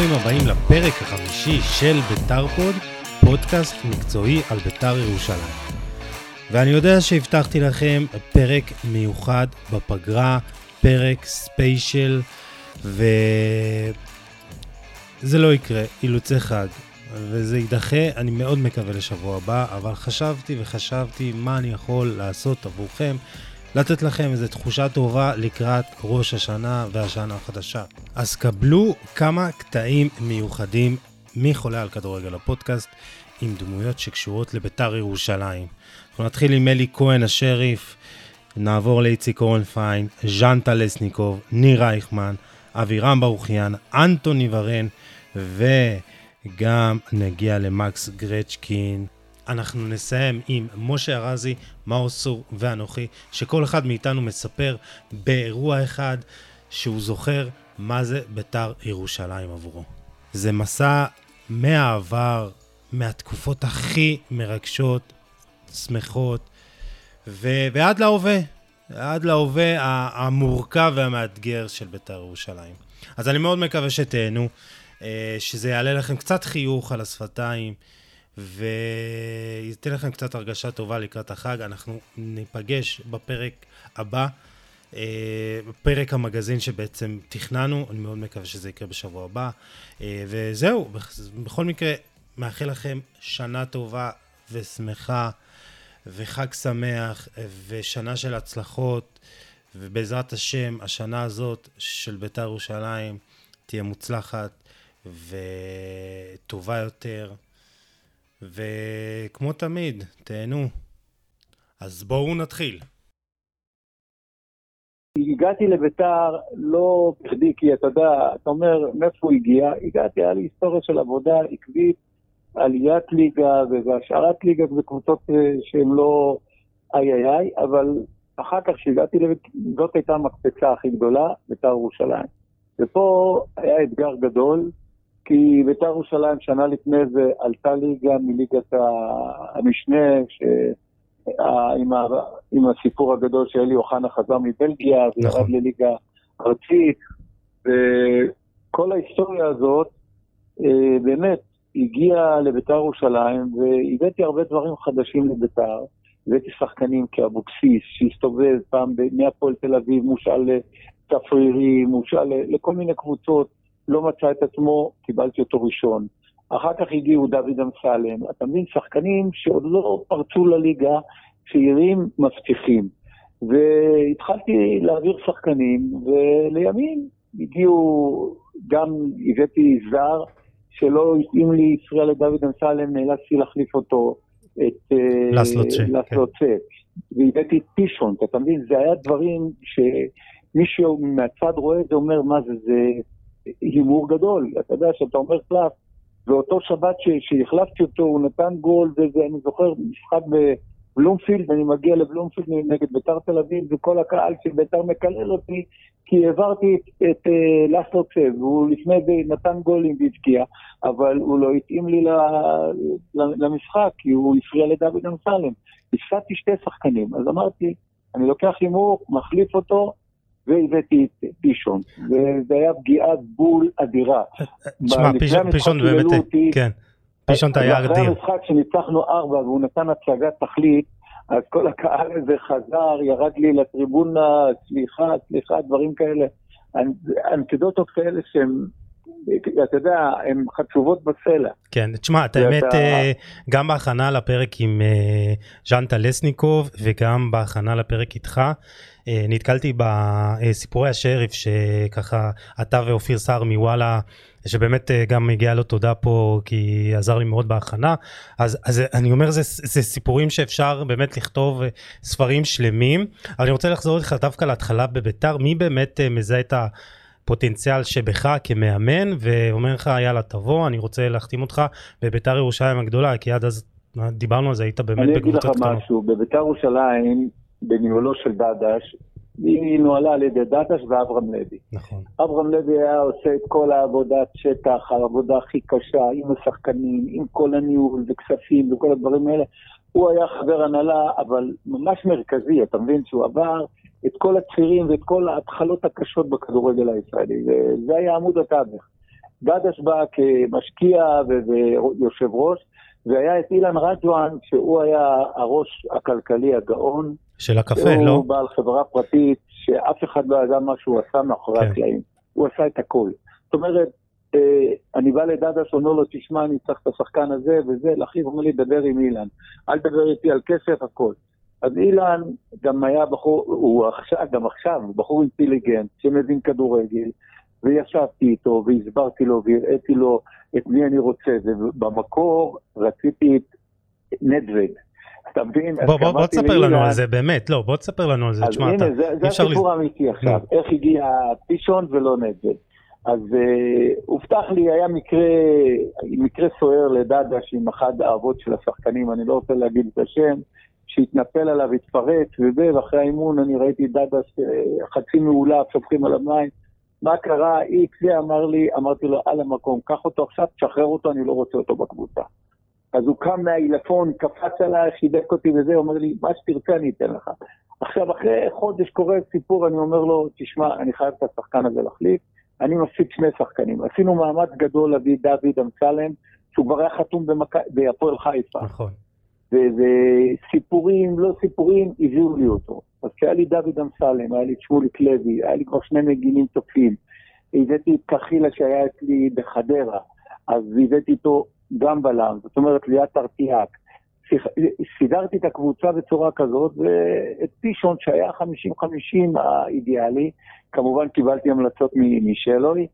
ברוכים הבאים לפרק החמישי של ביתר פוד, פודקאסט מקצועי על ביתר ירושלים. ואני יודע שהבטחתי לכם פרק מיוחד בפגרה, פרק special, וזה לא יקרה, אילוצי חג, וזה יידחה, אני מאוד מקווה לשבוע הבא, אבל חשבתי וחשבתי מה אני יכול לעשות עבורכם. לתת לכם איזו תחושה טובה לקראת ראש השנה והשנה החדשה. אז קבלו כמה קטעים מיוחדים מחולה על כדורגל הפודקאסט עם דמויות שקשורות לביתר ירושלים. אנחנו נתחיל עם אלי כהן השריף, נעבור לאיציק אורנפיין, ז'אן טלסניקוב, ניר רייכמן, אבירם ברוכיאן, אנטוני ורן, וגם נגיע למקס גרצ'קין. אנחנו נסיים עם משה ארזי, מאור ואנוכי, שכל אחד מאיתנו מספר באירוע אחד שהוא זוכר מה זה ביתר ירושלים עבורו. זה מסע מהעבר, מהתקופות הכי מרגשות, שמחות, ו- ועד להווה, עד להווה המורכב והמאתגר של ביתר ירושלים. אז אני מאוד מקווה שתהנו, אה, שזה יעלה לכם קצת חיוך על השפתיים. וייתן לכם קצת הרגשה טובה לקראת החג. אנחנו ניפגש בפרק הבא, אה, פרק המגזין שבעצם תכננו, אני מאוד מקווה שזה יקרה בשבוע הבא. אה, וזהו, בכל מקרה, מאחל לכם שנה טובה ושמחה, וחג שמח, ושנה של הצלחות, ובעזרת השם, השנה הזאת של בית"ר ירושלים תהיה מוצלחת וטובה יותר. וכמו תמיד, תהנו. אז בואו נתחיל. הגעתי לביתר לא בכדי, כי אתה יודע, אתה אומר, מאיפה הוא הגיע? הגעתי, היה לי היסטוריה של עבודה עקבית, עליית ליגה והשארת ליגה בקבוצות אה, שהן לא איי איי איי, אבל אחר כך כשהגעתי לביתר, זאת הייתה המקפצה הכי גדולה, ביתר ירושלים. ופה היה אתגר גדול, כי בית"ר ירושלים שנה לפני זה עלתה ליגה מליגת המשנה, ש... עם, ה... עם הסיפור הגדול שאלי אוחנה חזר מבלגיה וירד נכון. לליגה ארצית, וכל ההיסטוריה הזאת אה, באמת הגיעה לבית"ר ירושלים, והבאתי הרבה דברים חדשים לבית"ר. הבאתי שחקנים כאבוקסיס, שהסתובב פעם מהפועל תל אביב, מושאל לצפרירי, מושאל לכל מיני קבוצות. לא מצא את עצמו, קיבלתי אותו ראשון. אחר כך הגיעו דוד אמסלם. אתה מבין, שחקנים שעוד לא פרצו לליגה, צעירים מבטיחים. והתחלתי להעביר שחקנים, ולימים הגיעו, גם הבאתי זר שלא התאים לי, הפריע לדוד אמסלם, נאלצתי להחליף אותו, את לסלוצ'ה. אה, לסלוצ'ה. כן. והבאתי את פישון, אתה מבין? זה היה דברים שמישהו מהצד רואה את זה, אומר, מה זה, זה הימור גדול. אתה יודע, שאתה אומר קלף, ואותו שבת שהחלפתי אותו, הוא נתן גול, וזה, אני זוכר, משחק בבלומפילד, אני מגיע לבלומפילד נגד ביתר תל אביב, וכל הקהל של ביתר מקלל אותי, כי העברתי את, את uh, לסלו צב, והוא לפני זה נתן גולים והבקיע, אבל הוא לא התאים לי ל, למשחק, כי הוא הפריע לדוד אמסלם. הפסדתי שתי שחקנים, אז אמרתי, אני לוקח הימור, מחליף אותו, והבאתי את פישון, וזה היה פגיעת בול אדירה. תשמע, פישון באמת, כן, פישון היה אדיר. אחרי המשחק שניצחנו ארבע והוא נתן הצגת תכלית, אז כל הקהל הזה חזר, ירד לי לטריבונה, סליחה, סליחה, דברים כאלה. אנקדוטות כאלה שהן אתה יודע, הן חצובות בסלע. כן, תשמע, את האמת, אה, גם בהכנה לפרק עם אה, ז'אן טלסניקוב וגם בהכנה לפרק איתך, נתקלתי בסיפורי השריף שככה אתה ואופיר סער מוואלה שבאמת גם מגיע לו תודה פה כי עזר לי מאוד בהכנה. אז, אז אני אומר זה, זה סיפורים שאפשר באמת לכתוב ספרים שלמים. אני רוצה לחזור איתך דווקא להתחלה בביתר. מי באמת מזהה את ה... פוטנציאל שבך כמאמן? ואומר לך יאללה תבוא אני רוצה להחתים אותך בביתר ירושלים הגדולה כי עד אז דיברנו על זה היית באמת בקבוצות קטנות. אני אגיד לך משהו. בביתר ירושלים בניהולו של דדש היא נוהלה על ידי דדש ואברהם לוי. נכון. אברהם לוי היה עושה את כל העבודת שטח, העבודה הכי קשה, עם השחקנים, עם כל הניהול וכספים וכל הדברים האלה. הוא היה חבר הנהלה, אבל ממש מרכזי, אתה מבין שהוא עבר את כל הצירים ואת כל ההתחלות הקשות בכדורגל הישראלי, וזה היה עמוד התווך. דדש בא כמשקיע ויושב ראש, והיה את אילן רג'ואן, שהוא היה הראש הכלכלי הגאון. של הקפה, לא? הוא בעל חברה פרטית, שאף אחד לא ידע מה שהוא עשה מאחורי כן. הקלעים. הוא עשה את הכל. זאת אומרת, אה, אני בא לדדש, אומר לו, תשמע, אני צריך את השחקן הזה וזה, לאחיו אומר לי, דבר עם אילן. אל תדבר איתי על כסף, הכל. אז אילן גם היה בחור, הוא עכשיו, גם עכשיו, בחור אינטליגנט, שמבין כדורגל, וישבתי איתו, והסברתי לו, והראיתי לו את מי אני רוצה, ובמקור רציתי את נדווד. אתה מבין? בוא, בוא, בוא תספר לנו על זה, באמת, לא, בוא תספר לנו על זה, תשמע, אתה... אז הנה, זה הסיפור האמיתי עכשיו, איך הגיע פישון ולא נדווד. אז uh, הובטח לי, היה מקרה, מקרה סוער לדדש עם אחד האבות של השחקנים, אני לא רוצה להגיד את השם, שהתנפל עליו, התפרץ וזה, ואחרי האימון אני ראיתי דדש uh, חצי מעולה, שופכים עליו מים. מה קרה? איקס זה אמר לי, אמרתי לו, על המקום, קח אותו עכשיו, תשחרר אותו, אני לא רוצה אותו בקבוצה. אז הוא קם מהעילפון, קפץ עליי, חידק אותי וזה, אומר לי, מה שתרצה אני אתן לך. עכשיו, אחרי חודש קורה סיפור, אני אומר לו, תשמע, אני חייב את השחקן הזה להחליף. אני מפסיד שני שחקנים. עשינו מאמץ גדול להביא דוד אמסלם, שהוא כבר היה חתום במק... בהפועל חיפה. נכון. וסיפורים, לא סיפורים, הביאו לי אותו. אז כשהיה לי דוד אמסלם, היה לי את שמוליק לוי, היה לי כבר שני מגינים תוקפים. הבאתי את קחילה שהיה אצלי בחדרה, אז הבאתי איתו גם בלם, זאת אומרת ליאת ארטיאק. סידרתי את הקבוצה בצורה כזאת, ואת פישון שהיה 50-50 האידיאלי, כמובן קיבלתי המלצות משלוי,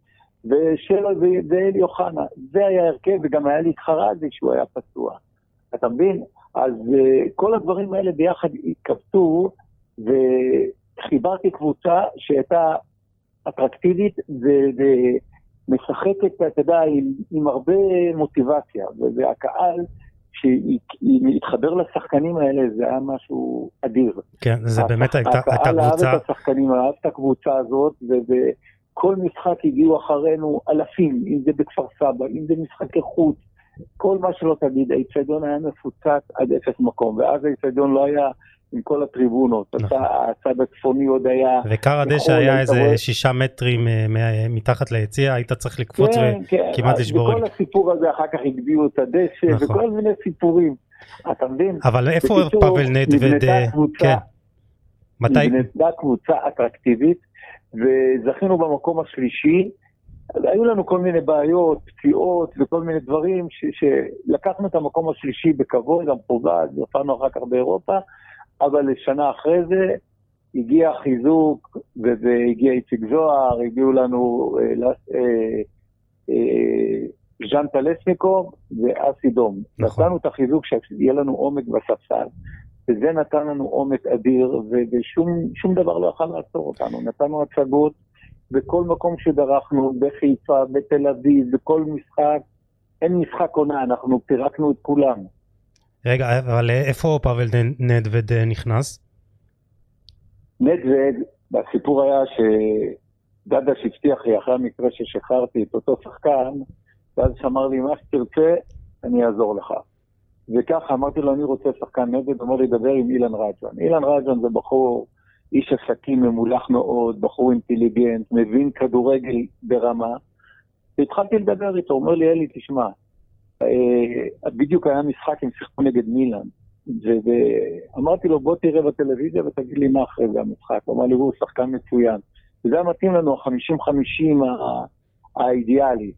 ושלוי ואלי אוחנה. זה היה הרכב, וגם היה לי את חרזי שהוא היה פצוע. אתה מבין? אז uh, כל הדברים האלה ביחד התכווצו, וחיברתי קבוצה שהייתה אטרקטיבית ומשחקת, אתה יודע, עם, עם הרבה מוטיבציה, והקהל... שהתחבר לשחקנים האלה, זה היה משהו אדיר. כן, זה באמת הייתה קבוצה... הקהל אהב את השחקנים, אהב את הקבוצה הזאת, ובכל משחק הגיעו אחרינו אלפים, אם זה בכפר סבא, אם זה משחקי חוץ, כל מה שלא תגיד, האיצטדיון היה מפוצץ עד אפס מקום, ואז האיצטדיון לא היה עם כל הטריבונות. נכון. הצד הצפוני עוד היה... וכר הדשא היה איזה רואה... שישה מטרים uh, מתחת ליציע, היית צריך לקפוץ כן, וכמעט כן. לשבור. וכל הסיפור הזה אחר כך הגביהו את הדשא, נכון. וכל מיני סיפורים. אתה מבין? אבל איפה פאבל נדווד? כן. מתי? נבנתה קבוצה אטרקטיבית, וזכינו במקום השלישי. היו לנו כל מיני בעיות, פציעות וכל מיני דברים שלקחנו את המקום השלישי בכבוד, גם פוגעת, הופענו אחר כך באירופה, אבל שנה אחרי זה הגיע חיזוק, והגיע איציק זוהר, הגיעו לנו אה, אה, אה, ז'אן טלסניקוב ואסי דום. נכון. נתנו את החיזוק שיהיה לנו עומק בספסל, וזה נתן לנו עומק אדיר, ושום דבר לא יכול לעצור אותנו. נתנו הצגות בכל מקום שדרכנו, בחיפה, בתל אביב, בכל משחק. אין משחק עונה, אנחנו פירקנו את כולם. רגע, אבל איפה פאבל נדווד אה, נכנס? נדווד, הסיפור היה שדדש הבטיח לי אחרי המקרה ששחררתי את אותו שחקן, ואז שאמר לי, מה שתרצה, אני אעזור לך. וככה אמרתי לו, אני רוצה שחקן נדווד, הוא אומר לי, דבר עם אילן רג'ון. אילן רג'ון זה בחור, איש עסקים ממולח מאוד, בחור אינטליגנט, מבין כדורגל ברמה. והתחלתי לדבר איתו, הוא אומר לי, אלי, תשמע, אה, בדיוק היה משחק, הם שיחקו נגד מילאן. ואמרתי לו, בוא תראה בטלוויזיה ותגיד לי מה אחרי זה המשחק. הוא אמר לי, הוא שחקן מצוין. וזה היה מתאים לנו, ה-50-50 האידיאלי.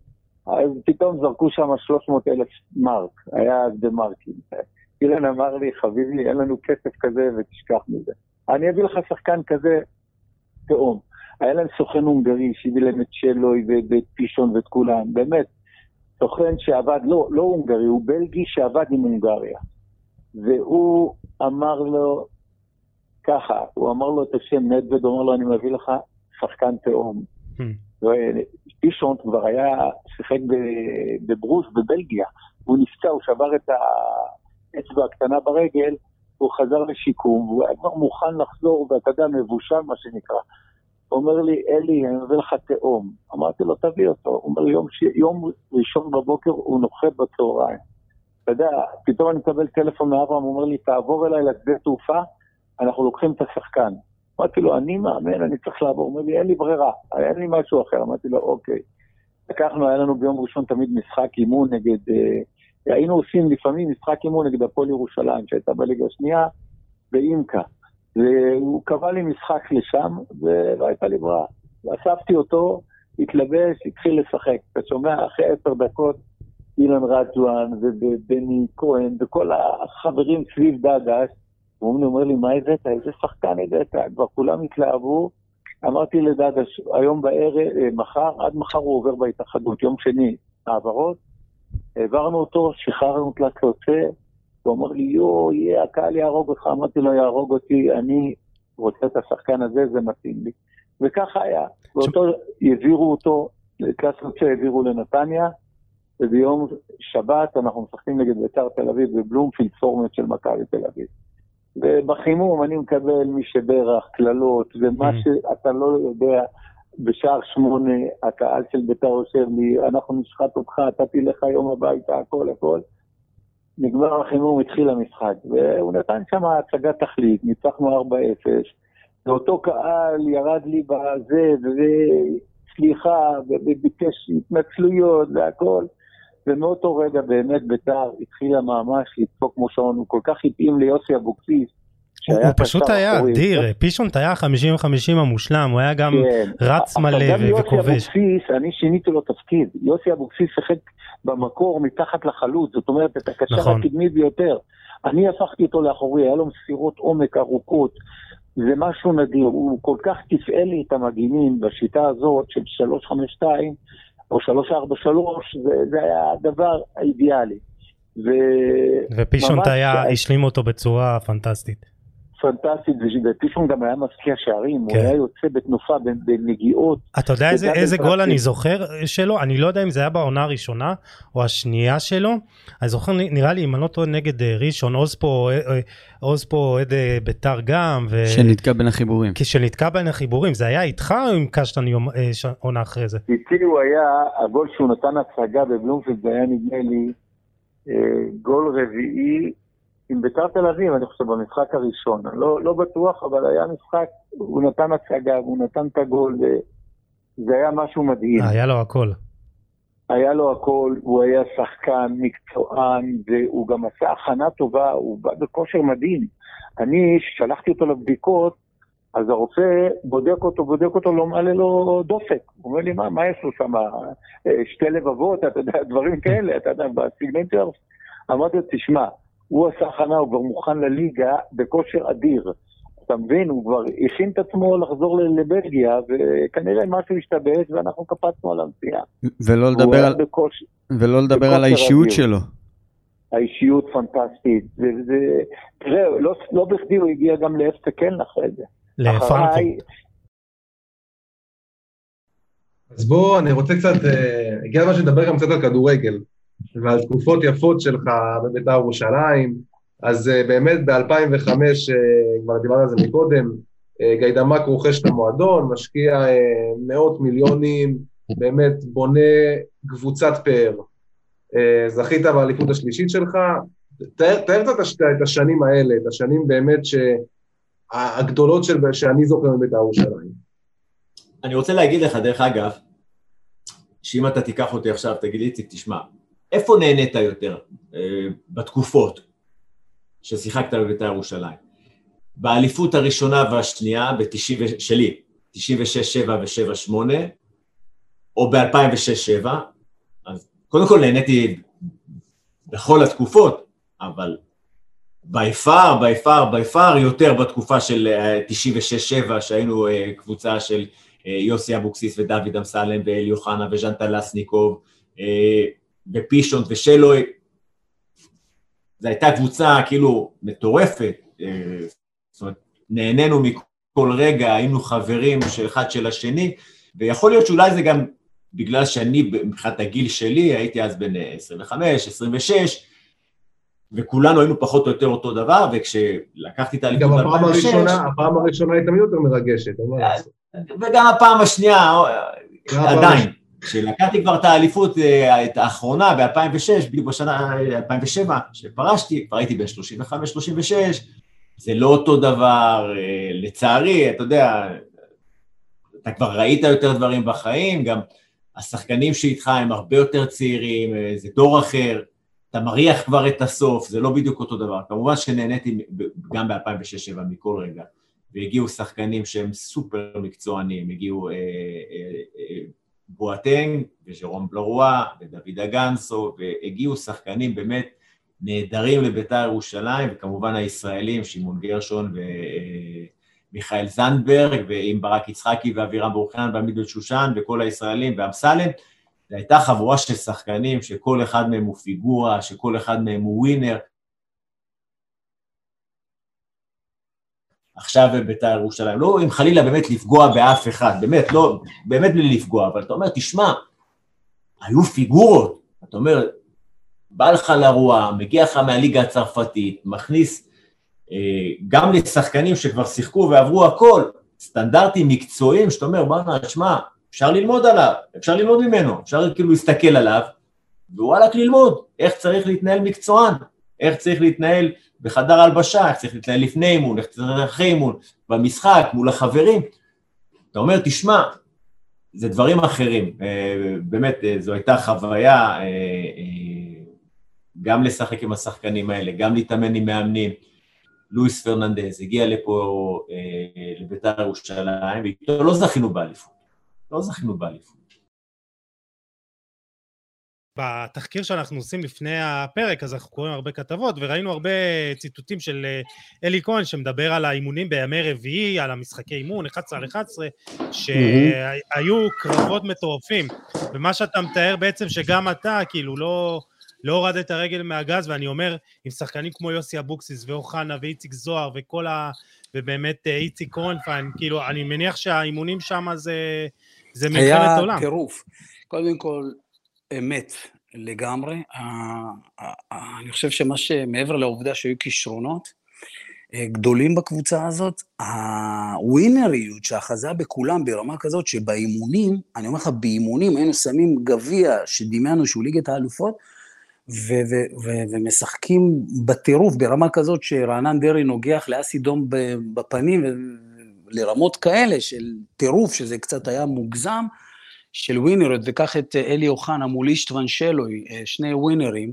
אז פתאום זרקו שם 300 אלף מרק, היה אז במרקים. אילן אמר לי, חביבי, אין לנו כסף כזה ותשכח מזה. אני אביא לך שחקן כזה, תאום. היה להם סוכן הונגרי שהביא להם את שלוי ואת פישון ואת כולם, באמת. סוכן שעבד, לא, לא הונגרי, הוא בלגי שעבד עם הונגריה. והוא אמר לו ככה, הוא אמר לו את השם נדווד, הוא אמר לו, אני מביא לך שחקן תאום. Hmm. פישון כבר היה, שיחק בברוס בבלגיה, הוא נפצע, הוא שבר את האצבע הקטנה ברגל, הוא חזר לשיקום, והוא היה כבר מוכן לחזור, ואתה יודע, מבושל מה שנקרא. הוא אומר לי, אלי, אני מביא לך תאום. אמרתי לו, תביא אותו. הוא אומר יום, ש... יום ראשון בבוקר הוא נוחת בצהריים. אתה יודע, פתאום אני מקבל טלפון מאברהם, הוא אומר לי, תעבור אליי לשדה תעופה, אנחנו לוקחים את השחקן. אמרתי לו, אני מאמן, אני צריך לעבור. הוא אומר לי, אין לי ברירה, אין לי משהו אחר. אמרתי לו, אוקיי. לקחנו, היה לנו ביום ראשון תמיד משחק אימון נגד, אה, היינו עושים לפעמים משחק אימון נגד הפועל ירושלים, שהייתה בליגה השנייה, באימקה. והוא קבע לי משחק לשם, ולא הייתה לי ברירה. ואספתי אותו, התלבש, התחיל לשחק. אתה שומע, אחרי עשר דקות, אילן רג'ואן ובני כהן וכל החברים סביב דגש, הוא אומר לי, מה הבאת? איזה שחקן הבאת? כבר כולם התלהבו. אמרתי לדגש, היום בערב, אה, מחר, עד מחר הוא עובר בהתאחדות, יום שני, העברות. העברנו אותו, שחררנו תלת יוצא, הוא אמר לי, יואו, יהיה, הקהל יהרוג אותך. אמרתי לו, יהרוג אותי, אני רוצה את השחקן הזה, זה מתאים לי. וככה היה. ואותו, העבירו אותו, תלת יוצא העבירו לנתניה, וביום שבת אנחנו משחקים נגד בית"ר תל אביב בבלומפילד פורמט של מכבי תל אביב. ובחימום אני מקבל מי שברך, קללות, ומה mm. שאתה לא יודע, בשער שמונה הקהל של בית"ר יושב לי, אנחנו נשחט אותך, אתה תלך היום הביתה, הכל הכל. נגמר החימום, התחיל המשחק, והוא נתן שם הצגת תכלית, ניצחנו 4-0, ואותו קהל ירד לי בזה, וסליחה, וביקש התנצלויות והכל. ומאותו רגע באמת ביתר התחילה ממש לדפוק כמו שעון, הוא כל כך התאים ליוסי אבוקסיס. הוא פשוט היה אדיר, פישונט היה 50-50 המושלם, הוא היה גם כן. רץ מלא וכובש. אני שיניתי לו תפקיד, יוסי אבוקסיס שיחק במקור מתחת לחלוץ, זאת אומרת את הקשר נכון. הקדמי ביותר. אני הפכתי אותו לאחורי, היה לו מסירות עומק ארוכות, זה משהו נדיר, הוא כל כך תפעל לי את המגינים בשיטה הזאת של 352, או 343, זה, זה היה הדבר האידיאלי. ו... ופישונט היה, השלים אותו בצורה פנטסטית. פנטסטית, ופישון גם היה מפקיע שערים, כן. הוא היה יוצא בתנופה בנגיעות. אתה יודע איזה, איזה גול אני זוכר שלו? אני לא יודע אם זה היה בעונה הראשונה או השנייה שלו. אני זוכר, נראה לי, אם אני לא טועה, נגד אה, ראשון, עוז פה, אה, אה, עוז פה אוהד ביתר גם. ו... שנתקע בין החיבורים. שנתקע בין החיבורים, זה היה איתך או עם קשטן עונה אחרי זה? איתי הוא היה, הגול שהוא נתן הצגה בבלומפילד, זה היה נדמה לי גול רביעי. עם ביתר תל אביב, אני חושב, במשחק הראשון. לא, לא בטוח, אבל היה משחק, הוא נתן הצגה, הוא נתן את הגול, וזה היה משהו מדהים. היה לו הכל. היה לו הכל, הוא היה שחקן מקצוען, והוא גם עשה הכנה טובה, הוא בא בכושר מדהים. אני, שלחתי אותו לבדיקות, אז הרופא בודק אותו, בודק אותו, לא מעלה לו דופק. הוא אומר לי, מה, מה יש לו שם? אה, שתי לבבות, אתה יודע, דברים כאלה, אתה יודע, בסגננט שלו. אמרתי לו, תשמע, הוא עשה הכנה, הוא כבר מוכן לליגה בכושר אדיר. אתה מבין? הוא כבר הכין את עצמו לחזור לבלגיה, וכנראה משהו השתבש ואנחנו קפצנו על הנסיעה. ולא לדבר, על... בכוש... ולא לדבר על האישיות אדיר. שלו. האישיות פנטסטית. זה, זה... תראה, לא, לא בכדי הוא הגיע גם לאפסה קלן אחרי זה. לפרנקו. אז בוא, אני רוצה קצת, אה, הגיע הזמן שנדבר גם קצת על כדורגל. ועל תקופות יפות שלך בבית"ר ירושלים. אז uh, באמת ב-2005, uh, אה, כבר דיברנו על זה מקודם, uh, גיידמק רוכש את המועדון, משקיע מאות מיליונים, באמת בונה קבוצת פאר. זכית באליפות השלישית שלך. תאר, קצת את השנים האלה, את השנים באמת ש... הגדולות של, שאני זוכר מבית"ר ירושלים. אני רוצה להגיד לך, דרך אגב, שאם אתה תיקח אותי עכשיו, תגיד לי, תשמע, איפה נהנית יותר אה, בתקופות ששיחקת בבית"ר ירושלים? באליפות הראשונה והשנייה, ב- שלי, 96-7 ו-7-8, או ב-2006-7, אז קודם כל נהניתי בכל התקופות, אבל בי פאר, בי פאר, בי פאר יותר בתקופה של 96-7, אה, שהיינו אה, קבוצה של יוסי אבוקסיס ודוד אמסלם ואלי אוחנה וז'נטה לסניקוב, ופישון ושלוי, זו הייתה קבוצה כאילו מטורפת, אה, זאת אומרת, נהנינו מכל רגע, היינו חברים של אחד של השני, ויכול להיות שאולי זה גם בגלל שאני, מבחינת הגיל שלי, הייתי אז בן 25, 26, וכולנו היינו פחות או יותר אותו דבר, וכשלקחתי את האליפות ב-2006... גם הפעם הראשונה, הפעם הראשונה הייתה תמיד יותר מרגשת. וגם הפעם השנייה, עדיין. כשלקחתי כבר את האליפות, אה, האחרונה ב-2006, בדיוק בשנה 2007, שפרשתי, כבר הייתי בן 35-36, זה לא אותו דבר, אה, לצערי, אתה יודע, אתה כבר ראית יותר דברים בחיים, גם השחקנים שאיתך הם הרבה יותר צעירים, אה, זה דור אחר, אתה מריח כבר את הסוף, זה לא בדיוק אותו דבר. כמובן שנהניתי גם ב-2006-2007 מכל רגע, והגיעו שחקנים שהם סופר מקצוענים, הגיעו אה, אה, אה, בואטנג וז'רום בלרואה ודוד אגנסו, והגיעו שחקנים באמת נהדרים לביתר ירושלים, וכמובן הישראלים, שמעון גרשון ומיכאל זנדברג, ועם ברק יצחקי ואבירם ברוכן ועמית בן שושן, וכל הישראלים, ואמסלם. זו הייתה חבורה של שחקנים שכל אחד מהם הוא פיגורה, שכל אחד מהם הוא ווינר. עכשיו בביתר ירושלים, לא אם חלילה באמת לפגוע באף אחד, באמת, לא, באמת בלי לפגוע, אבל אתה אומר, תשמע, היו פיגורות, אתה אומר, בא לך לרוע, מגיע לך מהליגה הצרפתית, מכניס אה, גם לשחקנים שכבר שיחקו ועברו הכל, סטנדרטים מקצועיים, שאתה אומר, בוא'נה, תשמע, אפשר ללמוד עליו, אפשר ללמוד ממנו, אפשר כאילו להסתכל עליו, ווואלכ ללמוד איך צריך להתנהל מקצוען, איך צריך להתנהל בחדר הלבשה, איך צריך להתנהל לפני אימון, איך צריך להתנהל אחרי אימון, במשחק, מול החברים. אתה אומר, תשמע, זה דברים אחרים. אה, באמת, אה, זו הייתה חוויה אה, גם לשחק עם השחקנים האלה, גם להתאמן עם מאמנים. לואיס פרננדז הגיע לפה, לביתר ירושלים, ואיתו לא זכינו באליפות. לא זכינו באליפות. בתחקיר שאנחנו עושים לפני הפרק, אז אנחנו קוראים הרבה כתבות, וראינו הרבה ציטוטים של אה, אלי כהן שמדבר על האימונים בימי רביעי, על המשחקי אימון, 11 על 11, שהיו קרבות מטורפים. ומה שאתה מתאר בעצם שגם אתה, כאילו, לא, לא הורדת הרגל מהגז, ואני אומר, עם שחקנים כמו יוסי אבוקסיס ואוחנה ואיציק זוהר וכל ה... ובאמת אה, איציק קורנפיין, כאילו, אני מניח שהאימונים שם זה... זה מלחמת עולם. היה טירוף. קודם כל, אמת לגמרי. אני חושב שמה שמעבר לעובדה שהיו כישרונות אה, גדולים בקבוצה הזאת, הווינריות שאחזה בכולם ברמה כזאת שבאימונים, אני אומר לך, באימונים היינו שמים גביע שדמיינו שהוא ליגת האלופות, ו- ו- ו- ומשחקים בטירוף ברמה כזאת שרענן דרעי נוגח לאסי דום בפנים לרמות כאלה של טירוף, שזה קצת היה מוגזם, של ווינריות, וקח את אה, אלי אוחנה מול אישטוון שלוי, אה, שני ווינרים,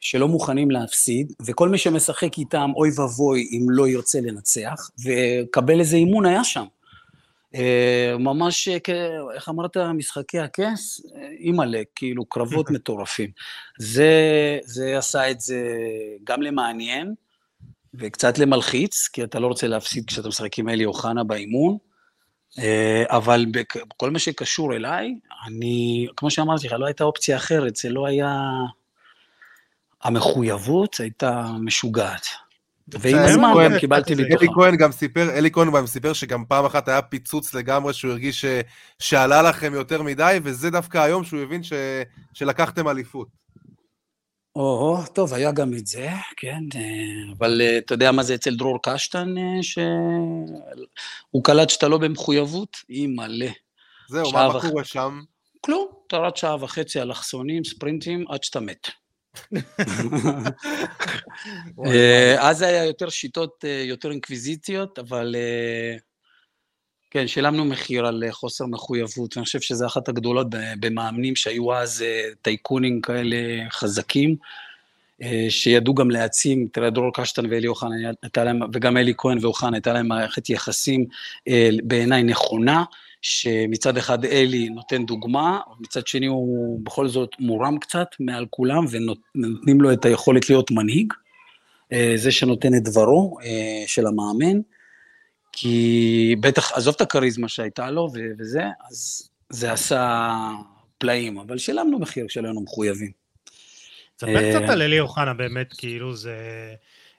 שלא מוכנים להפסיד, וכל מי שמשחק איתם, אוי ואבוי אם לא ירצה לנצח, וקבל איזה אימון היה שם. אה, ממש, איך אמרת, משחקי הכס? אימא'לה, כאילו, קרבות מטורפים. זה, זה עשה את זה גם למעניין, וקצת למלחיץ, כי אתה לא רוצה להפסיד כשאתה משחק עם אלי אוחנה באימון, אבל בכל מה שקשור אליי, אני, כמו שאמרתי לך, לא הייתה אופציה אחרת, זה לא היה... המחויבות הייתה משוגעת. ועם הזמן גם קיבלתי ביטחון. אלי כהן גם סיפר, אלי כהן גם סיפר שגם פעם אחת היה פיצוץ לגמרי, שהוא הרגיש שעלה לכם יותר מדי, וזה דווקא היום שהוא הבין שלקחתם אליפות. או, טוב, היה גם את זה, כן, אה, אבל אה, אתה יודע מה זה אצל דרור קשטן, אה, שהוא קלט שאתה לא במחויבות? היא מלא. זהו, מה וח... קורה שם? כלום, אתה רץ שעה וחצי אלכסונים, ספרינטים, עד שאתה מת. אז היה יותר שיטות יותר אינקוויזיציות, אבל כן, שילמנו מחיר על חוסר מחויבות, ואני חושב שזו אחת הגדולות במאמנים שהיו אז אה, טייקונים כאלה חזקים, אה, שידעו גם להעצים, תראה, דרור קשטן ואלי אוחנה, וגם אלי כהן ואוחנה, הייתה להם מערכת יחסים אה, בעיניי נכונה, שמצד אחד אלי נותן דוגמה, מצד שני הוא בכל זאת מורם קצת מעל כולם, ונותנים לו את היכולת להיות מנהיג, זה שנותן את דברו של המאמן. כי בטח, עזוב את הכריזמה שהייתה לו וזה, אז זה עשה פלאים, אבל שילמנו מחיר שלנו מחויבים. ספר קצת על אלי אוחנה באמת, כאילו זה...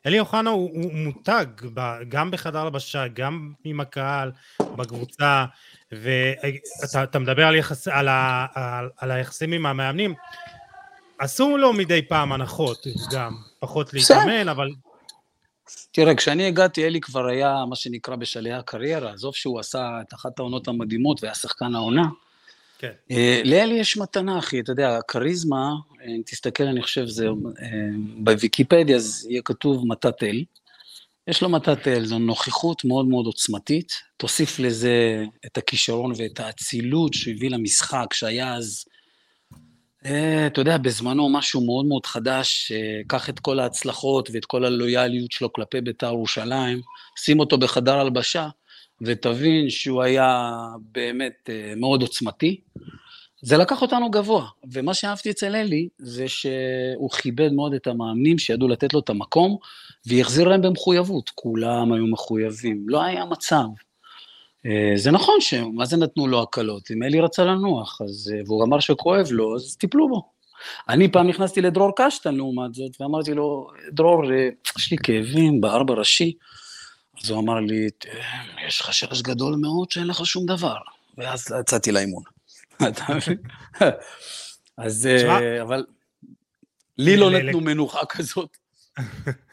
אלי אוחנה הוא, הוא מותג, גם בחדר לבשה, גם עם הקהל, בקבוצה, ואתה מדבר על, יחס, על, ה, על, על היחסים עם המאמנים, עשו לו מדי פעם הנחות גם, פחות להתאמן, אבל תראה, כשאני הגעתי, אלי כבר היה מה שנקרא בשלהי הקריירה, עזוב שהוא עשה את אחת העונות המדהימות והיה שחקן העונה. כן. אה, לאלי יש מתנה, אחי, אתה יודע, הכריזמה, אה, אם תסתכל, אני חושב, זה אה, בוויקיפדיה, אז יהיה כתוב מתת אל. יש לו מתת אל, זו נוכחות מאוד מאוד עוצמתית. תוסיף לזה את הכישרון ואת האצילות שהוא הביא למשחק, שהיה אז, אתה יודע, בזמנו משהו מאוד מאוד חדש, אה, קח את כל ההצלחות ואת כל הלויאליות שלו כלפי בית"ר ירושלים, שים אותו בחדר הלבשה, ותבין שהוא היה באמת אה, מאוד עוצמתי. זה לקח אותנו גבוה, ומה שאהבתי אצל אלי זה שהוא כיבד מאוד את המאמנים שידעו לתת לו את המקום, והחזיר להם במחויבות, כולם היו מחויבים, לא היה מצב. אה, זה נכון שמה זה נתנו לו הקלות? אם אלי רצה לנוח, אז, אה, והוא אמר שכואב לו, אז טיפלו בו. אני פעם נכנסתי לדרור קשטן לעומת זאת, ואמרתי לו, דרור, אה, יש לי כאבים בארבע ראשי. אז הוא אמר לי, יש לך שרש גדול מאוד שאין לך שום דבר. ואז יצאתי לאימון. אז, אבל לי לא נתנו מנוחה כזאת.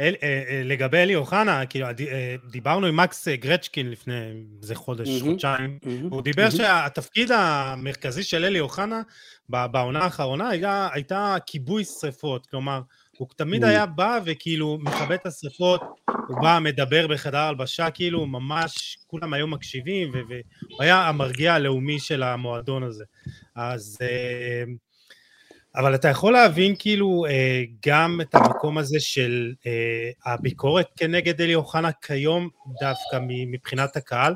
אל, אה, אה, לגבי אלי אוחנה, כאילו, אה, דיברנו עם מקס גרצ'קין לפני איזה חודש, mm-hmm, חודשיים, mm-hmm, הוא דיבר mm-hmm. שהתפקיד המרכזי של אלי אוחנה בעונה האחרונה היה, הייתה כיבוי שרפות, כלומר, הוא תמיד. היה בא וכאילו מכבה את השרפות, הוא בא, מדבר בחדר הלבשה, כאילו ממש כולם היו מקשיבים, והוא היה המרגיע הלאומי של המועדון הזה. אז... אבל אתה יכול להבין כאילו אה, גם את המקום הזה של אה, הביקורת כנגד אלי אוחנה כיום דווקא מבחינת הקהל?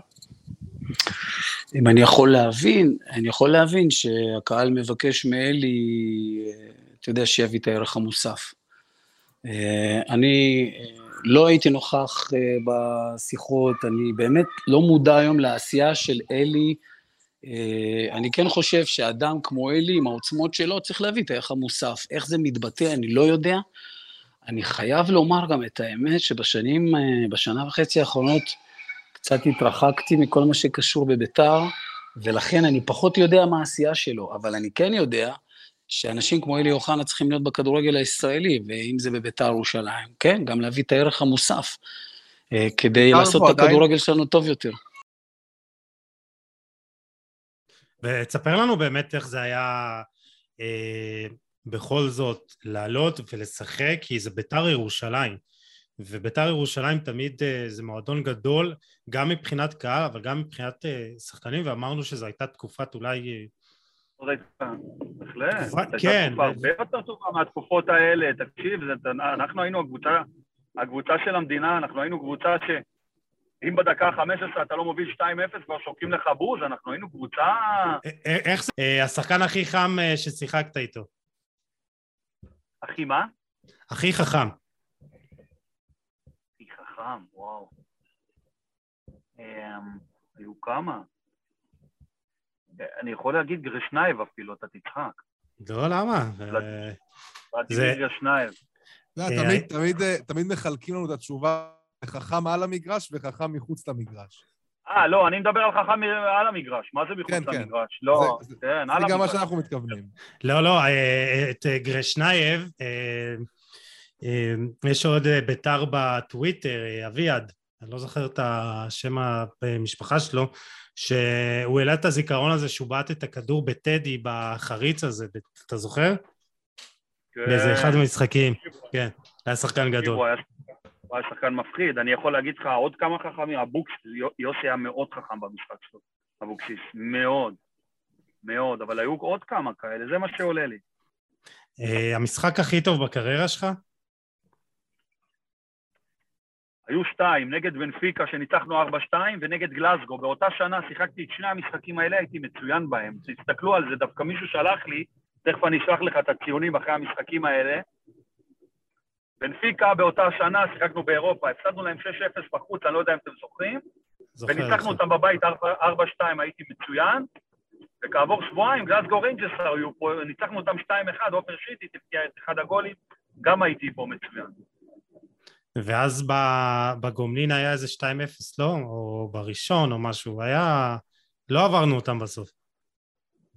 אם אני יכול להבין, אני יכול להבין שהקהל מבקש מאלי, אתה יודע, שיביא את הערך המוסף. אה, אני לא הייתי נוכח בשיחות, אני באמת לא מודע היום לעשייה של אלי אה, אני כן חושב שאדם כמו אלי, עם העוצמות שלו, צריך להביא את הערך המוסף. איך זה מתבטא, אני לא יודע. אני חייב לומר גם את האמת, שבשנים, אה, בשנה וחצי האחרונות, קצת התרחקתי מכל מה שקשור בביתר, ולכן אני פחות יודע מה העשייה שלו, אבל אני כן יודע שאנשים כמו אלי אוחנה צריכים להיות בכדורגל הישראלי, ואם זה בביתר ירושלים, כן, גם להביא את הערך המוסף, אה, כדי לעשות את הכדורגל שלנו טוב יותר. ותספר לנו באמת איך זה היה אה, בכל זאת לעלות ולשחק, כי זה ביתר ירושלים. וביתר ירושלים תמיד אה, זה מועדון גדול, גם מבחינת קהל, אבל גם מבחינת אה, שחקנים, ואמרנו שזו הייתה תקופת אולי... אה, בהחלט. כן. תקופה הרבה יותר טובה מהתקופות האלה. תקשיב, אנחנו היינו הקבוצה, הקבוצה של המדינה, אנחנו היינו קבוצה ש... אם בדקה ה-15 אתה לא מוביל 2-0, כבר שורקים לך בוז, אנחנו היינו קבוצה... איך זה? אה, השחקן הכי חם אה, ששיחקת איתו. הכי מה? הכי חכם. הכי חכם, וואו. אמ, היו כמה. אני יכול להגיד גרשנייב אפילו, אתה תצחק. לא, למה? זה... גרשנייב. תמיד מחלקים לנו את התשובה חכם על המגרש וחכם מחוץ למגרש. אה, לא, אני מדבר על חכם על המגרש. מה זה מחוץ כן, כן. למגרש? כן. לא, זה, כן, על המגרש. זה גם מה שאנחנו מתכוונים. לא, לא, אה, את גרשנייב, אה, אה, יש עוד ביתר בטוויטר, אביעד, אני לא זוכר את השם המשפחה שלו, שהוא העלה את הזיכרון הזה שהוא בעט את הכדור בטדי בחריץ הזה, אתה זוכר? כן. באיזה אחד המשחקים, כן, היה שחקן גדול. הוא היה שחקן מפחיד. אני יכול להגיד לך עוד כמה חכמים, אבוקסיס, יוסי היה מאוד חכם במשחק שלו, אבוקסיס, מאוד, מאוד, אבל היו עוד כמה כאלה, זה מה שעולה לי. אה, המשחק הכי טוב בקריירה שלך? היו שתיים, נגד בנפיקה שניצחנו 4-2 ונגד גלסגו. באותה שנה שיחקתי את שני המשחקים האלה, הייתי מצוין בהם. תסתכלו על זה, דווקא מישהו שלח לי, תכף אני אשלח לך את הציונים אחרי המשחקים האלה. בנפיקה באותה שנה, שיחקנו באירופה, הפסדנו להם 6-0 בחוץ, אני לא יודע אם אתם זוכרים, וניצחנו אותם בבית 4-2, הייתי מצוין, וכעבור שבועיים גלסגו ריינג'ס היו פה, ניצחנו אותם 2-1, עופר שיטרית הבקיע את אחד הגולים, גם הייתי פה מצוין. ואז בגומלין היה איזה 2-0, לא? או בראשון או משהו, היה... לא עברנו אותם בסוף.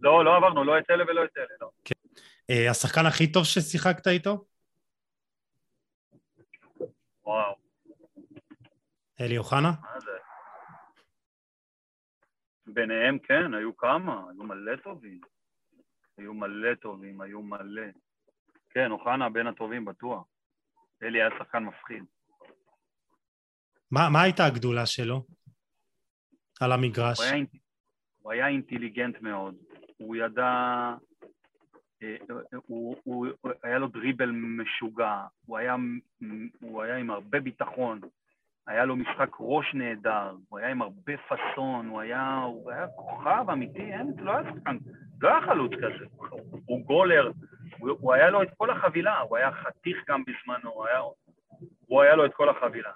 לא, לא עברנו, לא את אלה ולא את אלה, לא. כן. אה, השחקן הכי טוב ששיחקת איתו? וואו. אלי אוחנה? מה זה? ביניהם כן, היו כמה, היו מלא טובים. היו מלא טובים, היו מלא. כן, אוחנה בין הטובים בטוח. אלי היה שחקן מפחיד. מה, מה הייתה הגדולה שלו על המגרש? הוא היה, הוא היה אינטליגנט מאוד, הוא ידע, הוא, הוא, הוא, היה לו דריבל משוגע, הוא היה, הוא היה עם הרבה ביטחון, היה לו משחק ראש נהדר, הוא היה עם הרבה פאסון, הוא היה, הוא היה כוכב אמיתי, אין, לא היה שחקן, לא היה חלוץ כזה, הוא גולר, הוא, הוא היה לו את כל החבילה, הוא היה חתיך גם בזמנו, הוא היה, הוא היה לו את כל החבילה.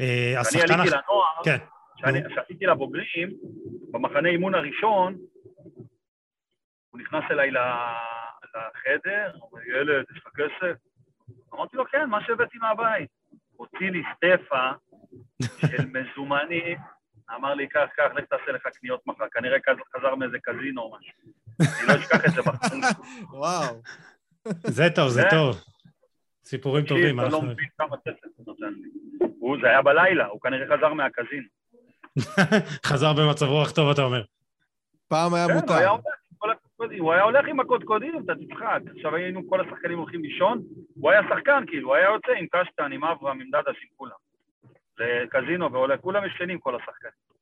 אה, כשאני עליתי לנוער, כן. כשעשיתי לבוגרים, במחנה אימון הראשון, הוא נכנס אליי לחדר, הוא אומר, ילד, יש לך כסף? אמרתי לו, כן, מה שהבאתי מהבית. הוציא לי סטפה של מזומנים, אמר לי, קח, קח, לך תעשה לך קניות מחר. כנראה חזר מאיזה קזינו או משהו. אני לא אשכח את זה בחיים. וואו. זה טוב, זה טוב. סיפורים טובים. אתה לא מבין כמה כסף הוא נותן לי. זה היה בלילה, הוא כנראה חזר מהקזינו. חזר במצב רוח טוב, אתה אומר. פעם היה כן, מותר. הוא היה הולך עם הקודקודים, אתה תצחק. עכשיו היינו כל השחקנים הולכים לישון, הוא היה שחקן, כאילו, הוא היה יוצא עם קשטן, עם אברהם, עם דדש, עם כולם. זה קזינו ועולה, כולם ישנים כל השחקנים.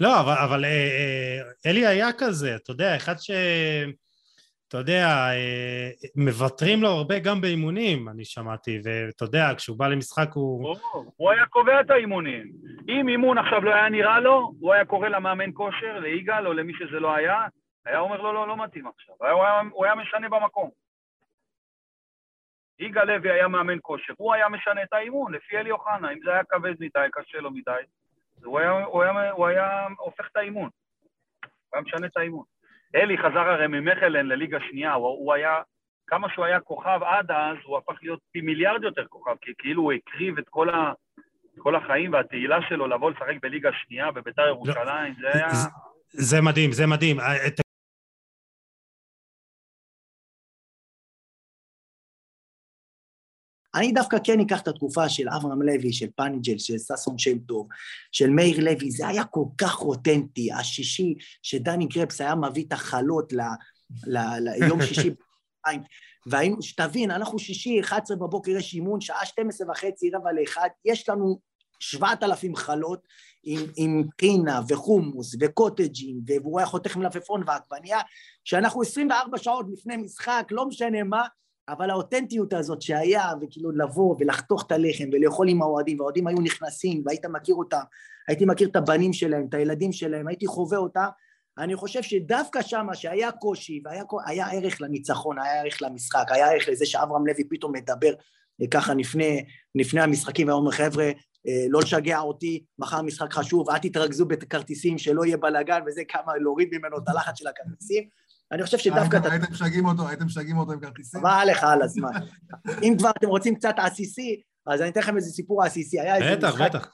לא, אבל, אבל אה, אה, אלי היה כזה, אתה יודע, אחד ש... אתה יודע, אה, מוותרים לו הרבה גם באימונים, אני שמעתי, ואתה יודע, כשהוא בא למשחק הוא... הוא היה קובע את האימונים. אם אימון עכשיו לא היה נראה לו, הוא היה קורא למאמן כושר, ליגאל או למי שזה לא היה, היה אומר לו, לא, לא מתאים עכשיו. הוא היה, הוא היה משנה במקום. יגאל לוי היה מאמן כושר, הוא היה משנה את האימון, לפי אלי אוחנה, אם זה היה כבד מדי, קשה לו מדי, הוא היה, הוא היה, הוא היה הופך את האימון. הוא היה משנה את האימון. אלי חזר הרי ממכלן לליגה שנייה, הוא, הוא היה, כמה שהוא היה כוכב עד אז, הוא הפך להיות פי מיליארד יותר כוכב, כי כאילו הוא הקריב את כל, ה, כל החיים והתהילה שלו לבוא לשחק בליגה שנייה בביתר ירושלים, לא, זה היה... זה, זה מדהים, זה מדהים. אני דווקא כן אקח את התקופה של אברהם לוי, של פניג'ל, של ששון שם טוב, של מאיר לוי, זה היה כל כך אותנטי, השישי שדני קרפס היה מביא את החלות ליום שישי והיינו, שתבין, אנחנו שישי, 11 בבוקר יש אימון, שעה 12 וחצי, רבע לאחד, יש לנו 7,000 חלות עם, עם קינה וחומוס וקוטג'ים, והוא היה חותך מלפפון ועגבנייה, שאנחנו 24 שעות לפני משחק, לא משנה מה, אבל האותנטיות הזאת שהיה, וכאילו לבוא ולחתוך את הלחם ולאכול עם האוהדים, והאוהדים היו נכנסים והיית מכיר אותם, הייתי מכיר את הבנים שלהם, את הילדים שלהם, הייתי חווה אותה, אני חושב שדווקא שמה שהיה קושי והיה ערך לניצחון, היה ערך למשחק, היה ערך לזה שאברהם לוי פתאום מדבר אה, ככה לפני, לפני המשחקים, ואומר חבר'ה, אה, לא לשגע אותי, מחר משחק חשוב, אל תתרכזו בכרטיסים, שלא יהיה בלאגן וזה, כמה להוריד ממנו את הלחץ של הכרטיסים. אני חושב שדווקא... הייתם משגעים אותו, הייתם משגעים אותו עם כרטיסים? מה לך על הזמן. אם כבר אתם רוצים קצת עסיסי, אז אני אתן לכם איזה סיפור עסיסי. בטח, בטח.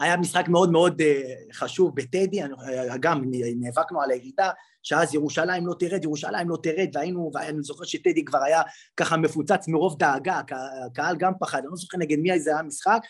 היה משחק מאוד מאוד אה, חשוב בטדי, אה, גם נאבקנו על הירידה, שאז ירושלים לא תרד, ירושלים לא תרד, והיינו, ואני זוכר שטדי כבר היה ככה מפוצץ מרוב דאגה, הקהל גם פחד, אני לא זוכר נגד מי זה היה משחק,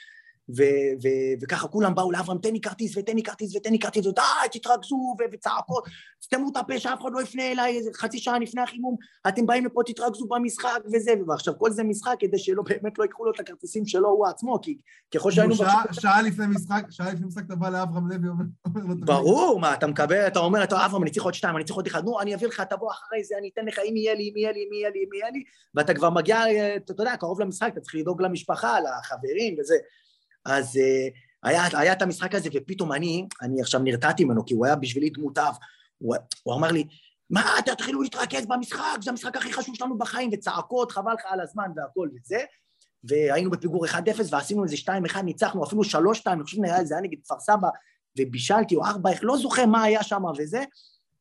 ו- ו- וככה כולם באו לאברהם, תן לי כרטיס ותן לי כרטיס ותן לי כרטיס, ודי, תתרכזו, וצעקות, סתמו את הפה שאף אחד לא יפנה אליי חצי שעה לפני החימום, אתם באים לפה, תתרכזו במשחק וזה, ועכשיו כל זה משחק כדי שלא באמת לא ייקחו לו את הכרטיסים שלו הוא עצמו, כי ככל שהיינו... שעה, שעה לפני משחק, שעה לפני משחק אתה בא לאברהם לוי, אומר לו... ברור, מה, אתה מקבל, אתה אומר, אתה אברהם, אני צריך עוד שתיים, אני צריך עוד אחד, נו, אני אביא לך, תבוא אחרי זה, אני אתן לך, אם יהיה לי, אם יהיה לי, אם יהיה לי, אם יהיה לי, ואתה כבר מגיע, אתה יודע, קרוב למשחק, אתה צריך לדאוג למשפחה, לחברים וזה. אז uh, היה, היה את המשחק הזה, ופתאום אני, אני עכשיו נרתעתי ממנו, כי הוא היה בשבילי דמות אב. הוא, הוא אמר לי, מה, תתחילו להתרכז במשחק, זה המשחק הכי חשוב שלנו בחיים, וצעקות, חבל לך על הזמן והכל וזה. והיינו בפיגור 1-0 ועשינו איזה 2-1, ניצחנו אפילו 3-2, אני חושב שזה היה נגד כפר סבא, ובישלתי, או 4, לא זוכר מה היה שם וזה.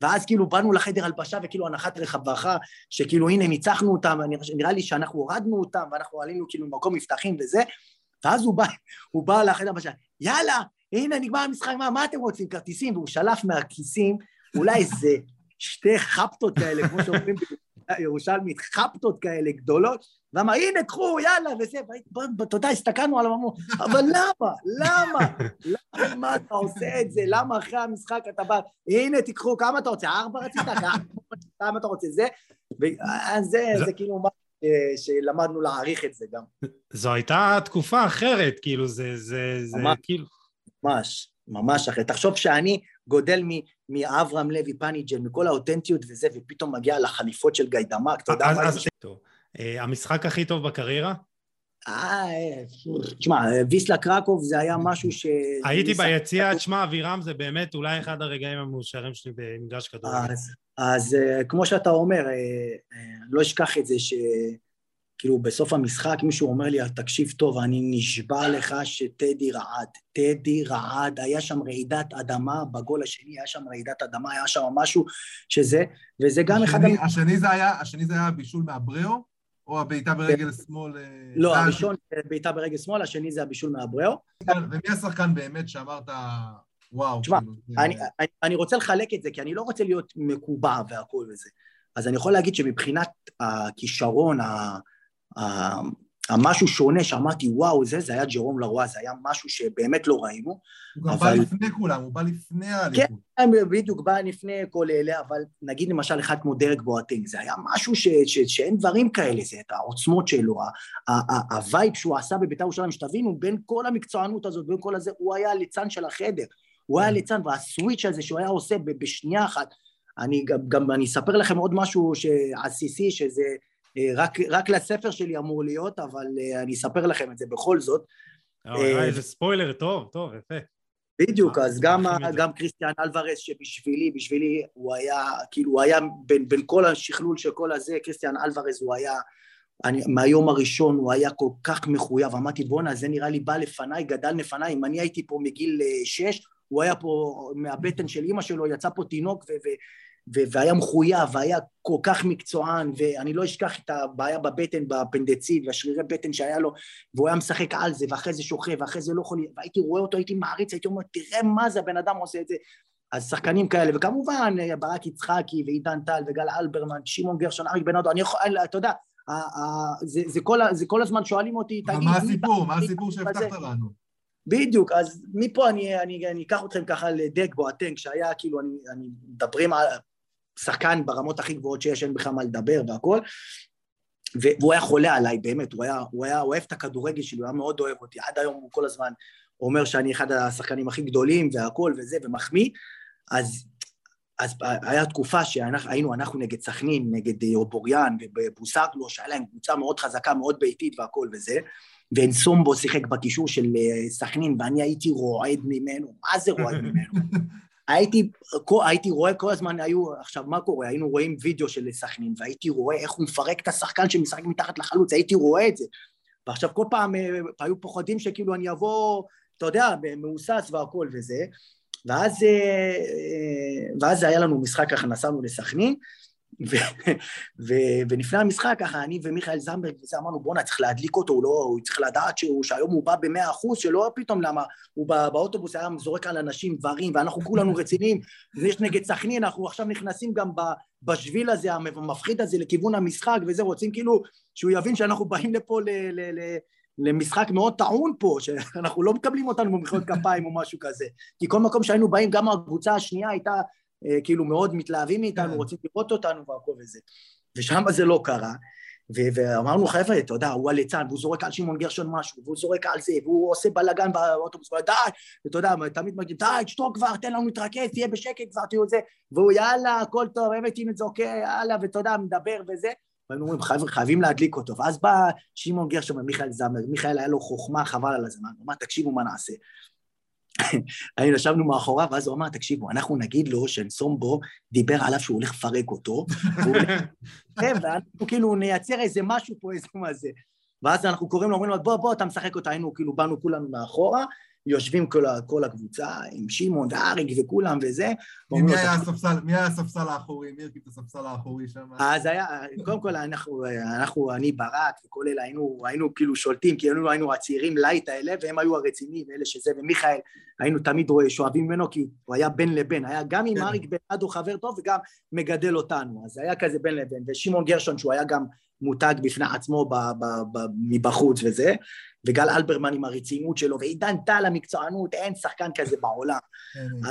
ואז כאילו באנו לחדר הלבשה וכאילו הנחת רווחה, שכאילו הנה ניצחנו אותם, נראה לי שאנחנו הורדנו אותם ואנחנו עלינו כאילו ממקום מבטחים וזה, ואז הוא בא, הוא בא לחדר בשעה, יאללה, הנה נגמר המשחק, מה, מה אתם רוצים, כרטיסים? והוא שלף מהכיסים אולי איזה שתי חפטות כאלה, כמו שאומרים בירושלמית, חפטות כאלה גדולות, ואמר, הנה, קחו, יאללה, וזה, אתה יודע, הסתכלנו עליו, אמרו, אבל למה? למה? למה אתה עושה את זה? למה אחרי המשחק אתה בא, הנה, תיקחו, כמה אתה רוצה? ארבע רצית? כמה אתה רוצה? זה? ואז זה, זה כאילו... שלמדנו להעריך את זה גם. זו הייתה תקופה אחרת, כאילו, זה, זה, זה, ממש, כאילו... ממש, ממש אחרת. תחשוב שאני גודל מאברהם לוי פניג'ל, מכל האותנטיות וזה, ופתאום מגיע לחליפות של גיידמק, אתה יודע מה זה? אה, המשחק הכי טוב בקריירה? אה, תשמע, ויסלה קרקוב זה היה משהו ש... הייתי ביציע, תשמע, אבירם זה באמת אולי אחד הרגעים המאושרים שלי במגרש כדורגל. אז אה, כמו שאתה אומר, אה, לא אשכח את זה שכאילו בסוף המשחק מישהו אומר לי, תקשיב טוב, אני נשבע לך שטדי רעד. טדי רעד, היה שם רעידת אדמה בגול השני, היה שם רעידת אדמה, היה שם משהו שזה, וזה גם אחד... השני זה היה בישול מאבריאו? או הבעיטה ברגל שמאל? אה, לא, הראשון בעיטה ברגל שמאל, השני זה הבישול מהבריאו. ומי השחקן באמת שאמרת, וואו? תשמע, כאילו, אני רוצה לחלק את זה, כי אני לא רוצה להיות מקובע והכל וזה. אז אני יכול להגיד שמבחינת הכישרון, המשהו שונה שאמרתי, וואו, זה, זה היה ג'רום לרואה, זה היה משהו שבאמת לא ראינו. הוא גם אבל... בא לפני כולם, הוא בא לפני האליפות. כן, בדיוק, בא לפני כל אלה, אבל נגיד למשל אחד כמו דרק בואטינג, זה היה משהו ש, ש, שאין דברים כאלה, זה את העוצמות שלו, ה vibe שהוא עשה בבית"ר ירושלים, שתבינו, בין כל המקצוענות הזאת, בין כל הזה, הוא היה הליצן של החדר. הוא היה ליצן, וה switch הזה שהוא היה עושה בשנייה אחת, אני גם, גם אני אספר לכם עוד משהו עסיסי, שזה... אה, רק, רק בספר שלי אמור להיות, אבל אה, אני אספר לכם את זה בכל זאת. אה, איזה ספוילר, טוב, טוב, יפה. בדיוק, אז גם, גם קריסטיאן אלוורס שבשבילי, בשבילי הוא היה, כאילו הוא היה בין, בין כל השכלול של כל הזה, קריסטיאן אלוורס הוא היה, אני, מהיום הראשון הוא היה כל כך מחויב, אמרתי בואנה זה נראה לי בא לפניי, גדל לפניי, אם אני הייתי פה מגיל שש, הוא היה פה מהבטן של אימא שלו, יצא פה תינוק ו- ו- והיה מחויב, והיה כל כך מקצוען, ואני לא אשכח את הבעיה בבטן, באפנדצית, והשרירי בטן שהיה לו, והוא היה משחק על זה, ואחרי זה שוכב, ואחרי זה לא יכול... והייתי רואה אותו, הייתי מעריץ, הייתי אומר, תראה מה זה, הבן אדם עושה את זה. אז שחקנים כאלה, וכמובן ברק יצחקי ועידן טל וגל אלברמן, שמעון גרשון, אריק בן אדו, אני יכול, אתה יודע, זה, זה, כל, זה כל הזמן שואלים אותי, תגיד... מה הסיפור? מה הסיפור שהבטחת לנו? בדיוק, אז מפה אני, אני, אני אקח אתכם ככה לדק בואטנק, שהיה כאילו, אני, אני מדברים על, שחקן ברמות הכי גבוהות שיש, אין בכלל מה לדבר והכל. והוא היה חולה עליי, באמת, הוא היה, הוא היה אוהב את הכדורגל שלי, הוא היה מאוד אוהב אותי, עד היום הוא כל הזמן אומר שאני אחד השחקנים הכי גדולים והכל וזה, ומחמיא, אז, אז היה תקופה שהיינו אנחנו נגד סכנין, נגד אובוריאן ובוסקלו, שהיה להם קבוצה מאוד חזקה, מאוד ביתית והכל וזה, ואנסומבו שיחק בקישור של אה, סכנין, ואני הייתי רועד ממנו, מה זה רועד ממנו? הייתי, הייתי רואה כל הזמן, היו, עכשיו מה קורה, היינו רואים וידאו של סכנין, והייתי רואה איך הוא מפרק את השחקן שמשחק מתחת לחלוץ, הייתי רואה את זה. ועכשיו כל פעם אה, היו פוחדים שכאילו אני אבוא, אתה יודע, מהוסס והכל וזה, ואז, אה, אה, ואז היה לנו משחק ככה, נסענו לסכנין, ולפני המשחק ככה אני ומיכאל זמברג וזה אמרנו בואנה צריך להדליק אותו, הוא לא, הוא צריך לדעת שהוא, שהיום הוא בא במאה אחוז, שלא פתאום למה הוא בא, באוטובוס היה זורק על אנשים דברים ואנחנו כולנו רציניים, ויש נגד סכנין, אנחנו עכשיו נכנסים גם בשביל הזה, המפחיד הזה לכיוון המשחק וזה, רוצים כאילו שהוא יבין שאנחנו באים לפה ל... ל, ל למשחק מאוד טעון פה, שאנחנו לא מקבלים אותנו במחיאות כפיים או משהו כזה. כי כל מקום שהיינו באים, גם הקבוצה השנייה הייתה כאילו מאוד מתלהבים מאיתנו, כן. רוצים לראות אותנו והכל וזה. ושם זה לא קרה. ואמרנו חבר'ה, אתה יודע, הוא הליצן, והוא זורק על שמעון גרשון משהו, והוא זורק על זה, והוא עושה בלאגן באוטובוס, די, ואתה יודע, תמיד מגיעים, די, תשתוק כבר, תן לנו להתרכז, תהיה בשקט כבר, תהיו זה, והוא יאללה, הכל טוב, באמת אם זה אוקיי, יאללה, ואתה יודע, מדבר וזה, והיינו אומרים, חבר'ה, חייבים להדליק אותו, ואז בא שמעון גרשון ומיכאל זמר, מיכאל היה לו חוכמה, חבל על הזמן, הוא אמר, תקשיבו מה נעשה. היינו ישבנו מאחוריו, ואז הוא אמר, תקשיבו, אנחנו נגיד לו שנסומבו דיבר עליו שהוא הולך לפרק אותו, ואנחנו כאילו נייצר איזה משהו פה, איזה מה זה. ואז אנחנו קוראים לו, אומרים לו, בוא, בוא, אתה משחק אותה, היינו, כאילו, באנו כולנו מאחורה, יושבים כל, כל הקבוצה, עם שמעון ואריק וכולם וזה. מי היה הספסל, מי היה הספסל האחורי? מי הרכיב את הספסל האחורי שם? אז היה, קודם כל אנחנו, אנחנו, אני ברק וכל אלה, היינו, היינו כאילו שולטים, כי היינו, היינו הצעירים light האלה, והם היו הרציניים, אלה שזה, ומיכאל, היינו תמיד שואבים ממנו, כי הוא היה בין לבין, היה גם עם כן. אריק בן הוא חבר טוב, וגם מגדל אותנו, אז היה כזה בין לבין, ושמעון גרשון, שהוא היה גם מותג בפני עצמו ב, ב, ב, מבחוץ וזה, וגל אלברמן עם הרצינות שלו, ועידן טל המקצוענות, אין שחקן כזה בעולם.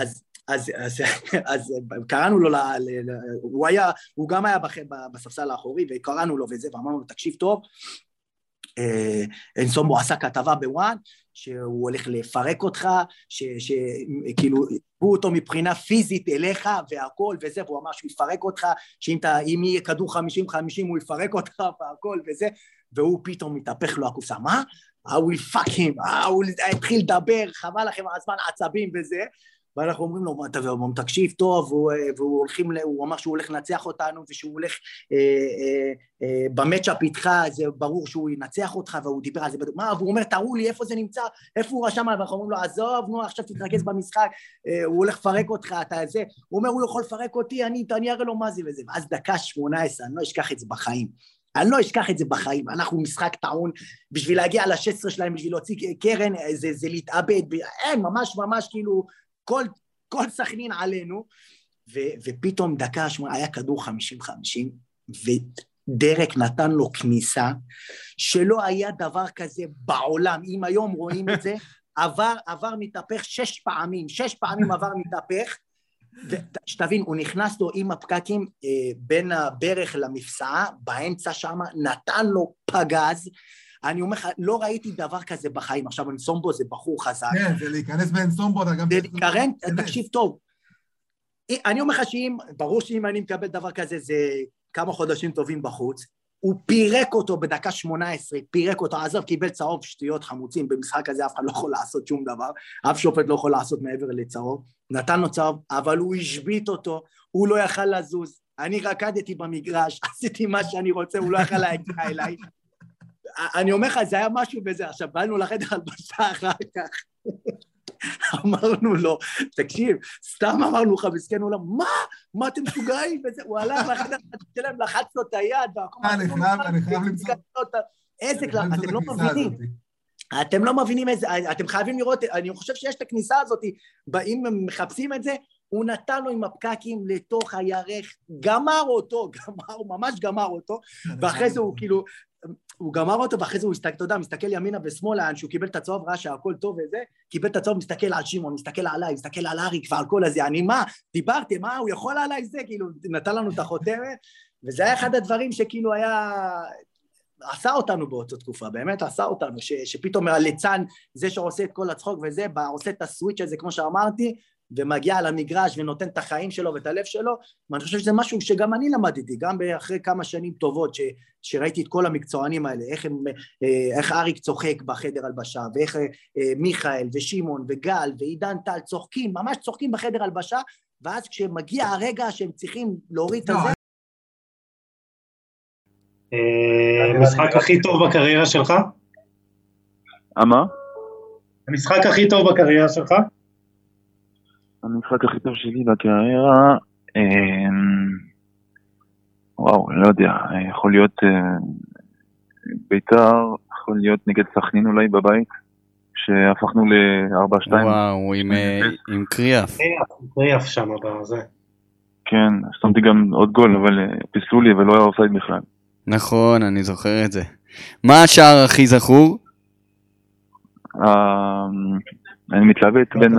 אז, אז, אז, אז קראנו לו, ל, ל, הוא היה, הוא גם היה בח, בספסל האחורי, וקראנו לו וזה, ואמרנו לו, תקשיב טוב, אה, אינסומבו עשה כתבה בוואן, שהוא הולך לפרק אותך, שכאילו, הוא אותו מבחינה פיזית אליך והכל וזה, והוא אמר שהוא יפרק אותך, שאם אתה, יהיה כדור חמישים חמישים הוא יפרק אותך והכל וזה, והוא פתאום מתהפך לו הקופסה, מה? I will fuck him, אה, הוא התחיל לדבר, חבל לכם על הזמן עצבים וזה, ואנחנו אומרים לו, אתה אומר, תקשיב טוב, והוא, והוא, הולכים, הוא אמר שהוא הולך לנצח אותנו ושהוא הולך אה, אה, אה, במצ'אפ איתך, זה ברור שהוא ינצח אותך, והוא דיבר על זה, מה, והוא אומר, תראו לי איפה זה נמצא, איפה הוא רשם ואנחנו אומרים לו, עזוב, נו, עכשיו תתרכז במשחק, אה, הוא הולך לפרק אותך, אתה זה, הוא אומר, הוא יכול לפרק אותי, אני, אני אראה לו מה זה וזה, ואז דקה שמונה עשרה, אני לא אשכח את זה בחיים. אני לא אשכח את זה בחיים, אנחנו משחק טעון, בשביל להגיע ל-16 שלהם, בשביל להוציא קרן, זה, זה להתאבד, אין, ממש ממש כאילו, כל, כל סכנין עלינו, ו, ופתאום דקה שמונה, היה כדור חמישים חמישים, ודרק נתן לו כניסה, שלא היה דבר כזה בעולם, אם היום רואים את זה, עבר, עבר מתהפך שש פעמים, שש פעמים עבר מתהפך, שתבין, הוא נכנס לו עם הפקקים אה, בין הברך למפסעה, באמצע שם, נתן לו פגז, אני אומר לך, לא ראיתי דבר כזה בחיים. עכשיו, אנסומבו זה בחור חזק. כן, זה להיכנס באנסומבו, אתה גם... זה להיכנס, תקשיב טוב. אני אומר לך שאם, ברור שאם אני מקבל דבר כזה, זה כמה חודשים טובים בחוץ. הוא פירק אותו בדקה שמונה עשרה, פירק אותו, עזוב, קיבל צהוב שטויות חמוצים, במשחק הזה אף אחד לא יכול לעשות שום דבר, אף שופט לא יכול לעשות מעבר לצהוב, נתן לו צהוב, אבל הוא השבית אותו, הוא לא יכל לזוז, אני רקדתי במגרש, עשיתי מה שאני רוצה, הוא לא יכל להגיע אליי, אני אומר לך, זה היה משהו בזה. עכשיו, באנו לחדר הלבשה אחר כך, אמרנו לו, תקשיב, סתם אמרנו לך, מסכן, הוא אמר, מה? מה אתם משוגעים? הוא הלך לחדר שלהם, לחץ לו את היד, אה, אני חייב, למצוא. איזה קלאס, אתם לא מבינים. אתם לא מבינים איזה, אתם חייבים לראות, אני חושב שיש את הכניסה הזאת, אם הם מחפשים את זה, הוא נתן לו עם הפקקים לתוך הירך, גמר אותו, גמר, הוא ממש גמר אותו, ואחרי זה הוא כאילו, הוא גמר אותו ואחרי זה הוא הסתכל, אתה יודע, מסתכל ימינה ושמאלה, שהוא קיבל את הצהוב, ראה שהכל טוב וזה, קיבל את הצהוב, מסתכל על שמעון, מסתכל עליי, מסתכל על אריק ועל כל הזה, אני מה, דיברתם, מה, הוא יכול עליי זה, כאילו, נתן לנו את החותמת, וזה היה אחד הדברים שכאילו היה, עשה אותנו באותה תקופה, באמת עשה אותנו, ש, שפתאום הליצן, זה שעושה את כל הצחוק וזה, עושה את הסוויץ' הזה, כמו שאמרתי, ומגיע למגרש ונותן את החיים שלו ואת הלב שלו, ואני חושב שזה משהו שגם אני למדתי, גם אחרי כמה שנים טובות ש, שראיתי את כל המקצוענים האלה, איך, הם, אה, איך אריק צוחק בחדר הלבשה, ואיך אה, מיכאל ושמעון וגל ועידן טל צוחקים, ממש צוחקים בחדר הלבשה, ואז כשמגיע הרגע שהם צריכים להוריד את הזה... אה, המשחק הכי טוב בקריירה שלך? מה? המשחק הכי טוב בקריירה שלך? המשחק הכי טוב שלי בקריירה, אמ, וואו, לא יודע, יכול להיות אה, בית"ר, יכול להיות נגד סכנין אולי בבית, שהפכנו ל-4-2. וואו, עם, אה, עם קריאף. קריאף שם בזה. כן, שמתי גם עוד גול, אבל אה, פיסלו לי ולא היה אופסייד בכלל. נכון, אני זוכר את זה. מה השער הכי זכור? אני מתלבט בין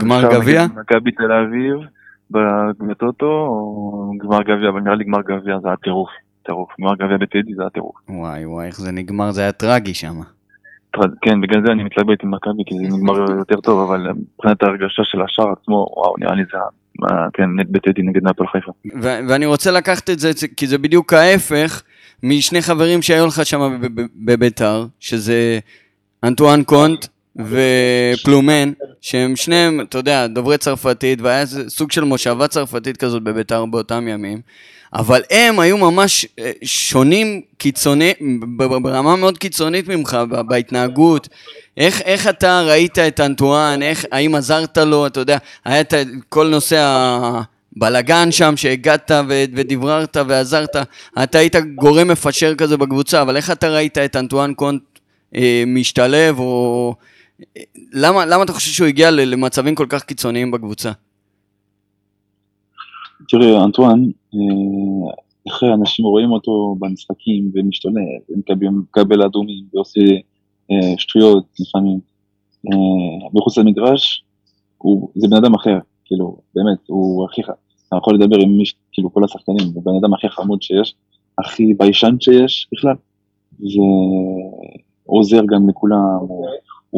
גמר גביע? מכבי תל אביב בטוטו או גמר גביע, אבל נראה לי גמר גביע זה היה טירוף, טירוף. גמר גביע בטדי זה היה טירוף. וואי וואי, איך זה נגמר, זה היה טרגי שם. כן, בגלל זה אני מתלבט עם מכבי, כי זה נגמר יותר טוב, אבל מבחינת ההרגשה של השער עצמו, וואו, נראה לי זה היה, כן, נט בטדי נגד נפול חיפה. ואני רוצה לקחת את זה, כי זה בדיוק ההפך משני חברים שהיו לך שם בביתר, שזה אנטואן קונט ופלומן, שהם שניהם, אתה יודע, דוברי צרפתית, והיה סוג של מושבה צרפתית כזאת בביתר באותם ימים, אבל הם היו ממש אה, שונים קיצוני, ברמה מאוד קיצונית ממך, בהתנהגות. איך, איך אתה ראית את אנטואן, איך, האם עזרת לו, אתה יודע, היה את כל נושא הבלגן שם שהגעת ודבררת ועזרת, אתה היית גורם מפשר כזה בקבוצה, אבל איך אתה ראית את אנטואן קונט אה, משתלב, או למה, למה אתה חושב שהוא הגיע למצבים כל כך קיצוניים בקבוצה? תראה, אנטואן, אה, איך אנשים רואים אותו במשחקים ומשתולל, ומקבל אדומים ועושה אה, שטויות לפעמים. אה, מחוץ למגרש, הוא, זה בן אדם אחר. כאילו, באמת, הוא הכי, אתה יכול לדבר עם מי, כאילו כל השחקנים, הוא בן אדם הכי חמוד שיש, הכי ביישן שיש בכלל, ועוזר גם לכולם,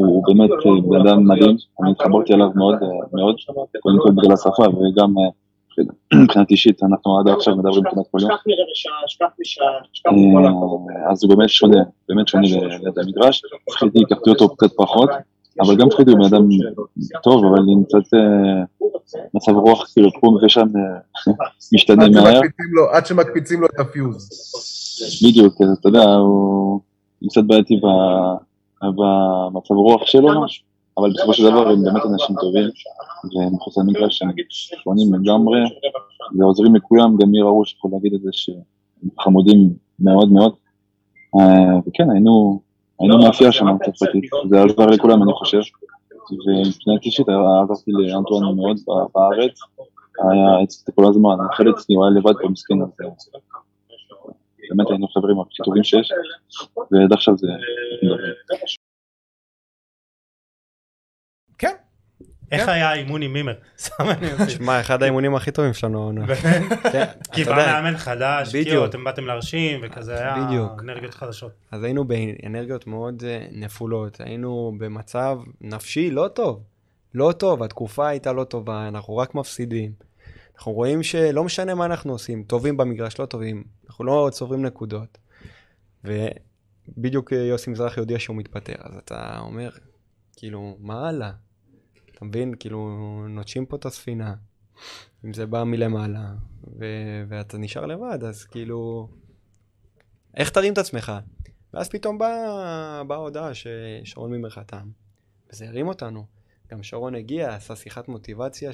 הוא באמת בן אדם מדהים, אני התחברתי אליו מאוד, מאוד, קודם כל בגלל השפה וגם מבחינת אישית, אנחנו עד עכשיו מדברים כמעט כל יום. אז הוא באמת שונה, באמת שונה ליד המגרש, זכיתי, הכרתי אותו קצת פחות, אבל גם זכיתי הוא בן אדם טוב, אבל עם קצת מצב רוח, כאילו פה ושם משתנה מהר. עד שמקפיצים לו את הפיוז. בדיוק, אתה יודע, הוא קצת בעייתי במצב רוח שלו, אבל בסופו של דבר הם באמת אנשים טובים, ומחוץ למגרש הם שונים לגמרי, ועוזרים לכולם, גם מי ראו שיכול להגיד את זה שהם חמודים מאוד מאוד. וכן, היינו, מאפייה שם צרפתית, זה עזר לכולם אני חושב, ומבחינת אישית עזרתי לאנטואן מאוד בארץ, היה אצלי כל הזמן, אצלי, הוא היה לבד פה מסכן, באמת היינו חברים הכי טובים שיש, ועד עכשיו זה... כן. איך היה האימון עם מימר? שמע, אחד האימונים הכי טובים שלנו העונה. כי בא מאמן חדש, כאילו אתם באתם להרשים וכזה היה אנרגיות חדשות. אז היינו באנרגיות מאוד נפולות, היינו במצב נפשי לא טוב. לא טוב, התקופה הייתה לא טובה, אנחנו רק מפסידים. אנחנו רואים שלא משנה מה אנחנו עושים, טובים במגרש, לא טובים, אנחנו לא צוברים נקודות. ובדיוק יוסי מזרחי הודיע שהוא מתפטר, אז אתה אומר, כאילו, מה הלאה? אתה מבין? כאילו, נוטשים פה את הספינה. אם זה בא מלמעלה, ו- ואתה נשאר לבד, אז כאילו... איך תרים את עצמך? ואז פתאום באה בא ההודעה ששרון מימר חתם, וזה הרים אותנו. גם שרון הגיע, עשה שיחת מוטיבציה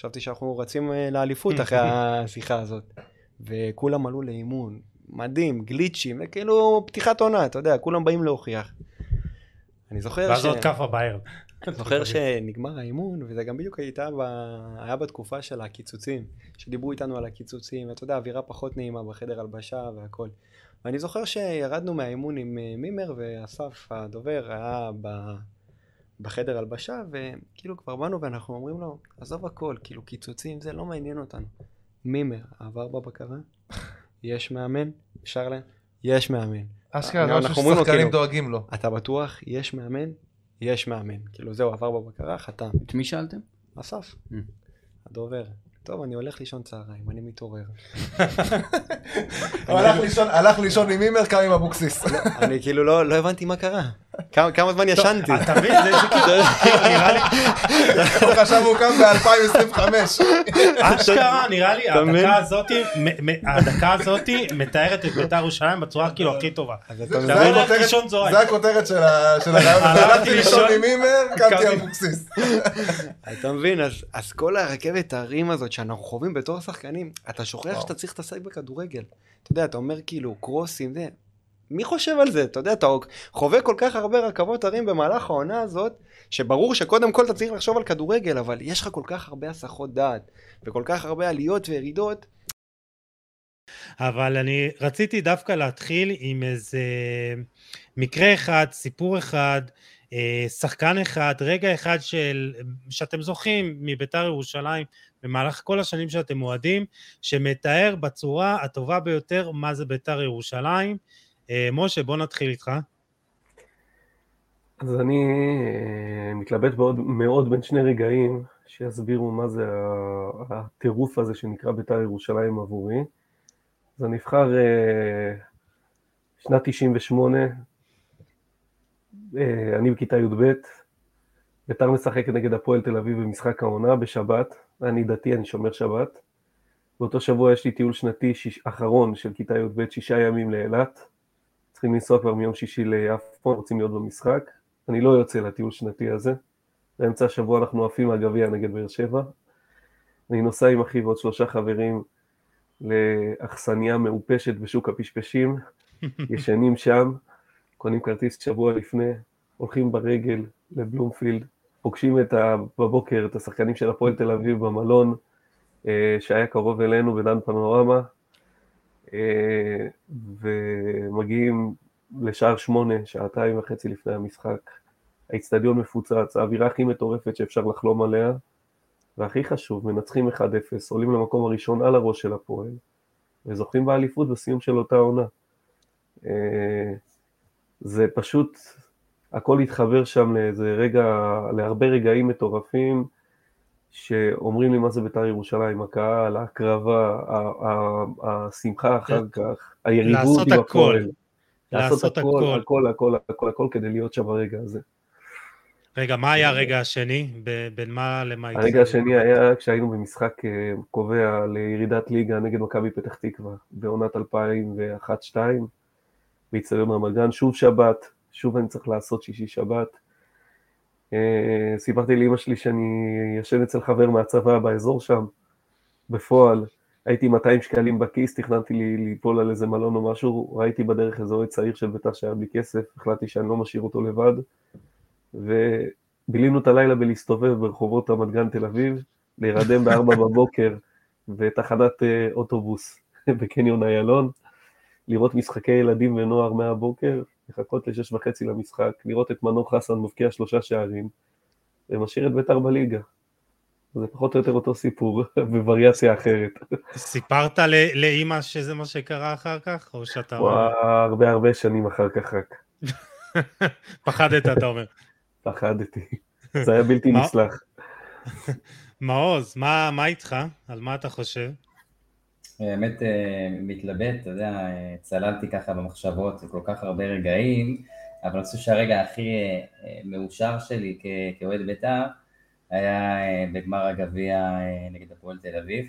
שחשבתי שאנחנו רצים לאליפות אחרי השיחה הזאת. וכולם עלו לאימון, מדהים, גליצ'ים, כאילו פתיחת עונה, אתה יודע, כולם באים להוכיח. אני זוכר ש... ואז עוד כאפה בערב. אני זוכר שנגמר האימון, וזה גם בדיוק הייתה, ב... היה בתקופה של הקיצוצים, שדיברו איתנו על הקיצוצים, ואתה יודע, אווירה פחות נעימה בחדר הלבשה והכל. ואני זוכר שירדנו מהאימון עם מימר, ואסף הדובר היה ב... בחדר הלבשה, וכאילו כבר באנו ואנחנו אומרים לו, עזוב הכל, כאילו קיצוצים זה לא מעניין אותנו. מימר עבר בבקרה, יש מאמן, אפשר להם, יש מאמן. אשכרה, זה משהו ששחקנים כאילו, דואגים לו. אתה בטוח, יש מאמן, יש מאמן. כאילו זהו, עבר בבקרה, חתם. את מי שאלתם? אסף, הדובר. טוב, אני הולך לישון צהריים, אני מתעורר. הוא הלך לישון עם מימר, קם עם אבוקסיס. אני כאילו לא הבנתי מה קרה. כמה זמן ישנתי? אתה מבין, זה כאילו, נראה לי... הוא חשב הוא קם ב-2025. אשכרה, נראה לי, הדקה הזאתי, הדקה הזאתי מתארת את בית"ר ירושלים בצורה כאילו הכי טובה. זה הכותרת של הרעיון, הלכתי לישון עם מימר, קמתי אבוקסיס. אתה מבין, אז כל הרכבת ההרים הזאת שאנחנו חווים בתור שחקנים, אתה שוכח שאתה צריך להתעסק בכדורגל. אתה יודע, אתה אומר כאילו, קרוסים, זה... מי חושב על זה? אתה יודע, אתה חווה כל כך הרבה רכבות הרים במהלך העונה הזאת, שברור שקודם כל אתה צריך לחשוב על כדורגל, אבל יש לך כל כך הרבה הסחות דעת, וכל כך הרבה עליות וירידות. אבל אני רציתי דווקא להתחיל עם איזה מקרה אחד, סיפור אחד, אה, שחקן אחד, רגע אחד של, שאתם זוכרים מביתר ירושלים במהלך כל השנים שאתם אוהדים, שמתאר בצורה הטובה ביותר מה זה ביתר ירושלים. אה, משה, בוא נתחיל איתך. אז אני אה, מתלבט מאוד, מאוד בין שני רגעים שיסבירו מה זה הטירוף הזה שנקרא בית"ר ירושלים עבורי. אז אני אבחר אה, שנת 98, אני בכיתה י"ב, בית"ר משחקת נגד הפועל תל אביב במשחק העונה בשבת, אני דתי, אני שומר שבת. באותו שבוע יש לי טיול שנתי שיש, אחרון של כיתה י"ב, שישה ימים לאילת. צריכים לנסוע כבר מיום שישי ליפו, רוצים להיות במשחק. אני לא יוצא לטיול שנתי הזה. באמצע השבוע אנחנו עפים מהגביע נגד באר שבע. אני נוסע עם אחי ועוד שלושה חברים לאכסניה מעופשת בשוק הפשפשים, ישנים שם, קונים כרטיס שבוע לפני, הולכים ברגל לבלומפילד, פוגשים את ה, בבוקר את השחקנים של הפועל תל אביב במלון אה, שהיה קרוב אלינו בדן פנורמה, ומגיעים לשער שמונה, שעתיים וחצי לפני המשחק. האיצטדיון מפוצץ, האווירה הכי מטורפת שאפשר לחלום עליה. והכי חשוב, מנצחים 1-0, עולים למקום הראשון על הראש של הפועל, וזוכים באליפות בסיום של אותה עונה. אה, זה פשוט, הכל התחבר שם לאיזה רגע, להרבה רגעים מטורפים, שאומרים לי מה זה בית"ר ירושלים, הקהל, ההקרבה, השמחה אחר כך, היריבות עם הפועל. לעשות הכל, הכל, הכל, הכל, הכל כדי להיות שם ברגע הזה. רגע, מה היה הרגע השני? בין מה למה? הרגע השני היה כשהיינו במשחק אה, קובע לירידת ליגה נגד מכבי פתח תקווה, בעונת 2001-2002, באיצטדיון רמת גן, שוב שבת, שוב אני צריך לעשות שישי שבת. אה, סיפרתי לאמא שלי שאני ישן אצל חבר מהצבא באזור שם, בפועל, הייתי 200 שקלים בכיס, תכננתי לי ליפול על איזה מלון או משהו, ראיתי בדרך איזה אוהד צעיר של בית"ר שהיה בלי כסף, החלטתי שאני לא משאיר אותו לבד, ובילינו את הלילה בלהסתובב ברחובות רמת גן תל אביב, להירדם בארבע בבוקר בתחנת אה, אוטובוס בקניון איילון, לראות משחקי ילדים ונוער מהבוקר, לחכות לשש וחצי למשחק, לראות את מנור חסן מבקיע שלושה שערים, ומשאיר את בית"ר בליגה. זה פחות או יותר אותו סיפור, בווריאציה אחרת. סיפרת לאימא שזה מה שקרה אחר כך, או שאתה... הרבה הרבה שנים אחר כך רק. פחדת, אתה אומר. פחדתי. זה היה בלתי נסלח. מעוז, מה איתך? על מה אתה חושב? באמת אה, מתלבט, אתה יודע, אה, צללתי ככה במחשבות, כל כך הרבה רגעים, אבל אני חושב שהרגע הכי אה, מאושר שלי כאוהד בית"ר, היה בגמר הגביע נגד הפועל תל אביב,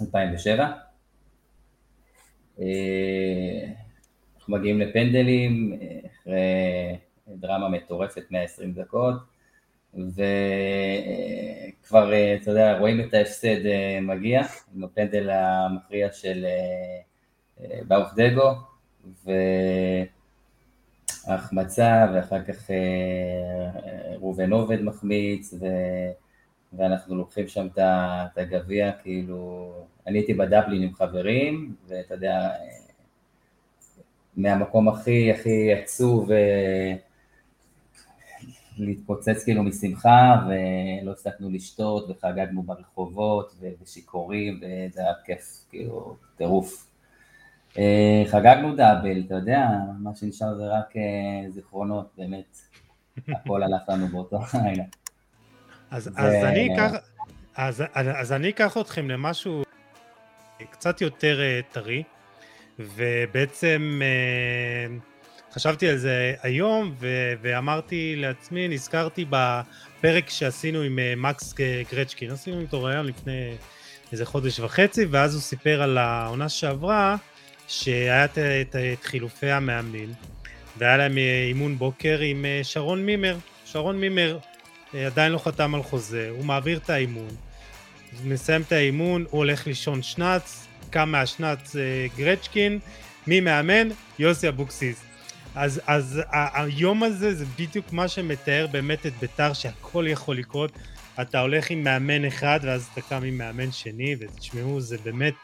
2007. אנחנו מגיעים לפנדלים, אחרי דרמה מטורפת 120 דקות, וכבר, אתה יודע, רואים את ההפסד מגיע, עם הפנדל המכריע של ברוך דגו, והחמצה, ואחר כך ראובן עובד מחמיץ, ו... ואנחנו לוקחים שם את הגביע, כאילו, אני הייתי בדבלין עם חברים, ואתה יודע, מהמקום הכי הכי עצוב להתפוצץ כאילו משמחה, ולא הפסקנו לשתות, וחגגנו ברחובות, ושיכורים, וזה היה כיף, כאילו, טירוף. אה, חגגנו דאבל, אתה יודע, מה שנשאר זה רק אה, זיכרונות, באמת, הכל הלך לנו באותו לילה. אז, ו... אז, אני אקח, אז, אז אני אקח אתכם למשהו קצת יותר uh, טרי, ובעצם חשבתי על זה היום ו- ואמרתי לעצמי, נזכרתי בפרק שעשינו עם uh, מקס גרצ'קין, עשינו איתו רעיון לפני איזה חודש וחצי, ואז הוא סיפר על העונה שעברה, שהיה את, את, חילופי המאמנים, והיה להם אה, אימון בוקר עם uh, שרון מימר. שרון מימר עדיין לא חתם על חוזה, הוא מעביר את האימון, מסיים את האימון, הוא הולך לישון שנץ, קם מהשנץ גרצ'קין, מי מאמן? יוסי אבוקסיס. אז, אז היום הזה זה בדיוק מה שמתאר באמת את ביתר שהכל יכול לקרות. אתה הולך עם מאמן אחד ואז אתה קם עם מאמן שני ותשמעו זה באמת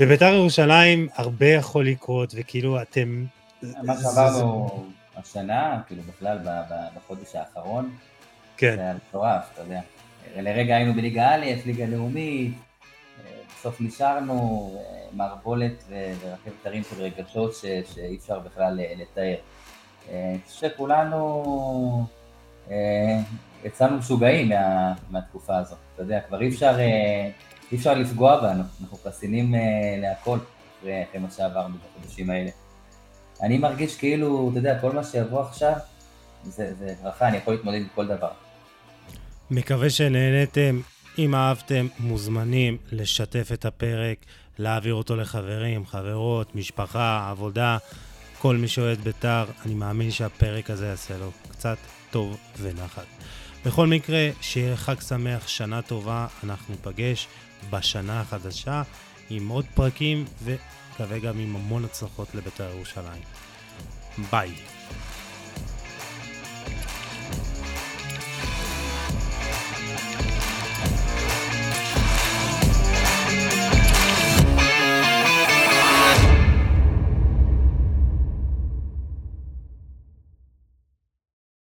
בביתר ירושלים הרבה יכול לקרות וכאילו אתם מה שעברנו השנה כאילו בכלל בחודש האחרון כן. זה היה מטורף אתה יודע לרגע היינו בליגה א', ליגה לאומית בסוף נשארנו מערבולת ורכבת הרים של רגשות ש, שאי אפשר בכלל לתאר. אני חושב שכולנו יצאנו משוגעים מה, מהתקופה הזאת, אתה יודע, כבר אי אפשר, אי אפשר לפגוע בנו, אנחנו חסינים להכל אחרי, אחרי מה שעברנו בחודשים האלה. אני מרגיש כאילו, אתה יודע, כל מה שיבוא עכשיו זה, זה ברכה, אני יכול להתמודד עם כל דבר. מקווה שנהנתם. אם אהבתם, מוזמנים לשתף את הפרק, להעביר אותו לחברים, חברות, משפחה, עבודה, כל מי שאוהד בית"ר, אני מאמין שהפרק הזה יעשה לו קצת טוב ונחת. בכל מקרה, שיהיה חג שמח, שנה טובה, אנחנו ניפגש בשנה החדשה עם עוד פרקים, ומקווה גם עם המון הצלחות לבית"ר ירושלים. ביי.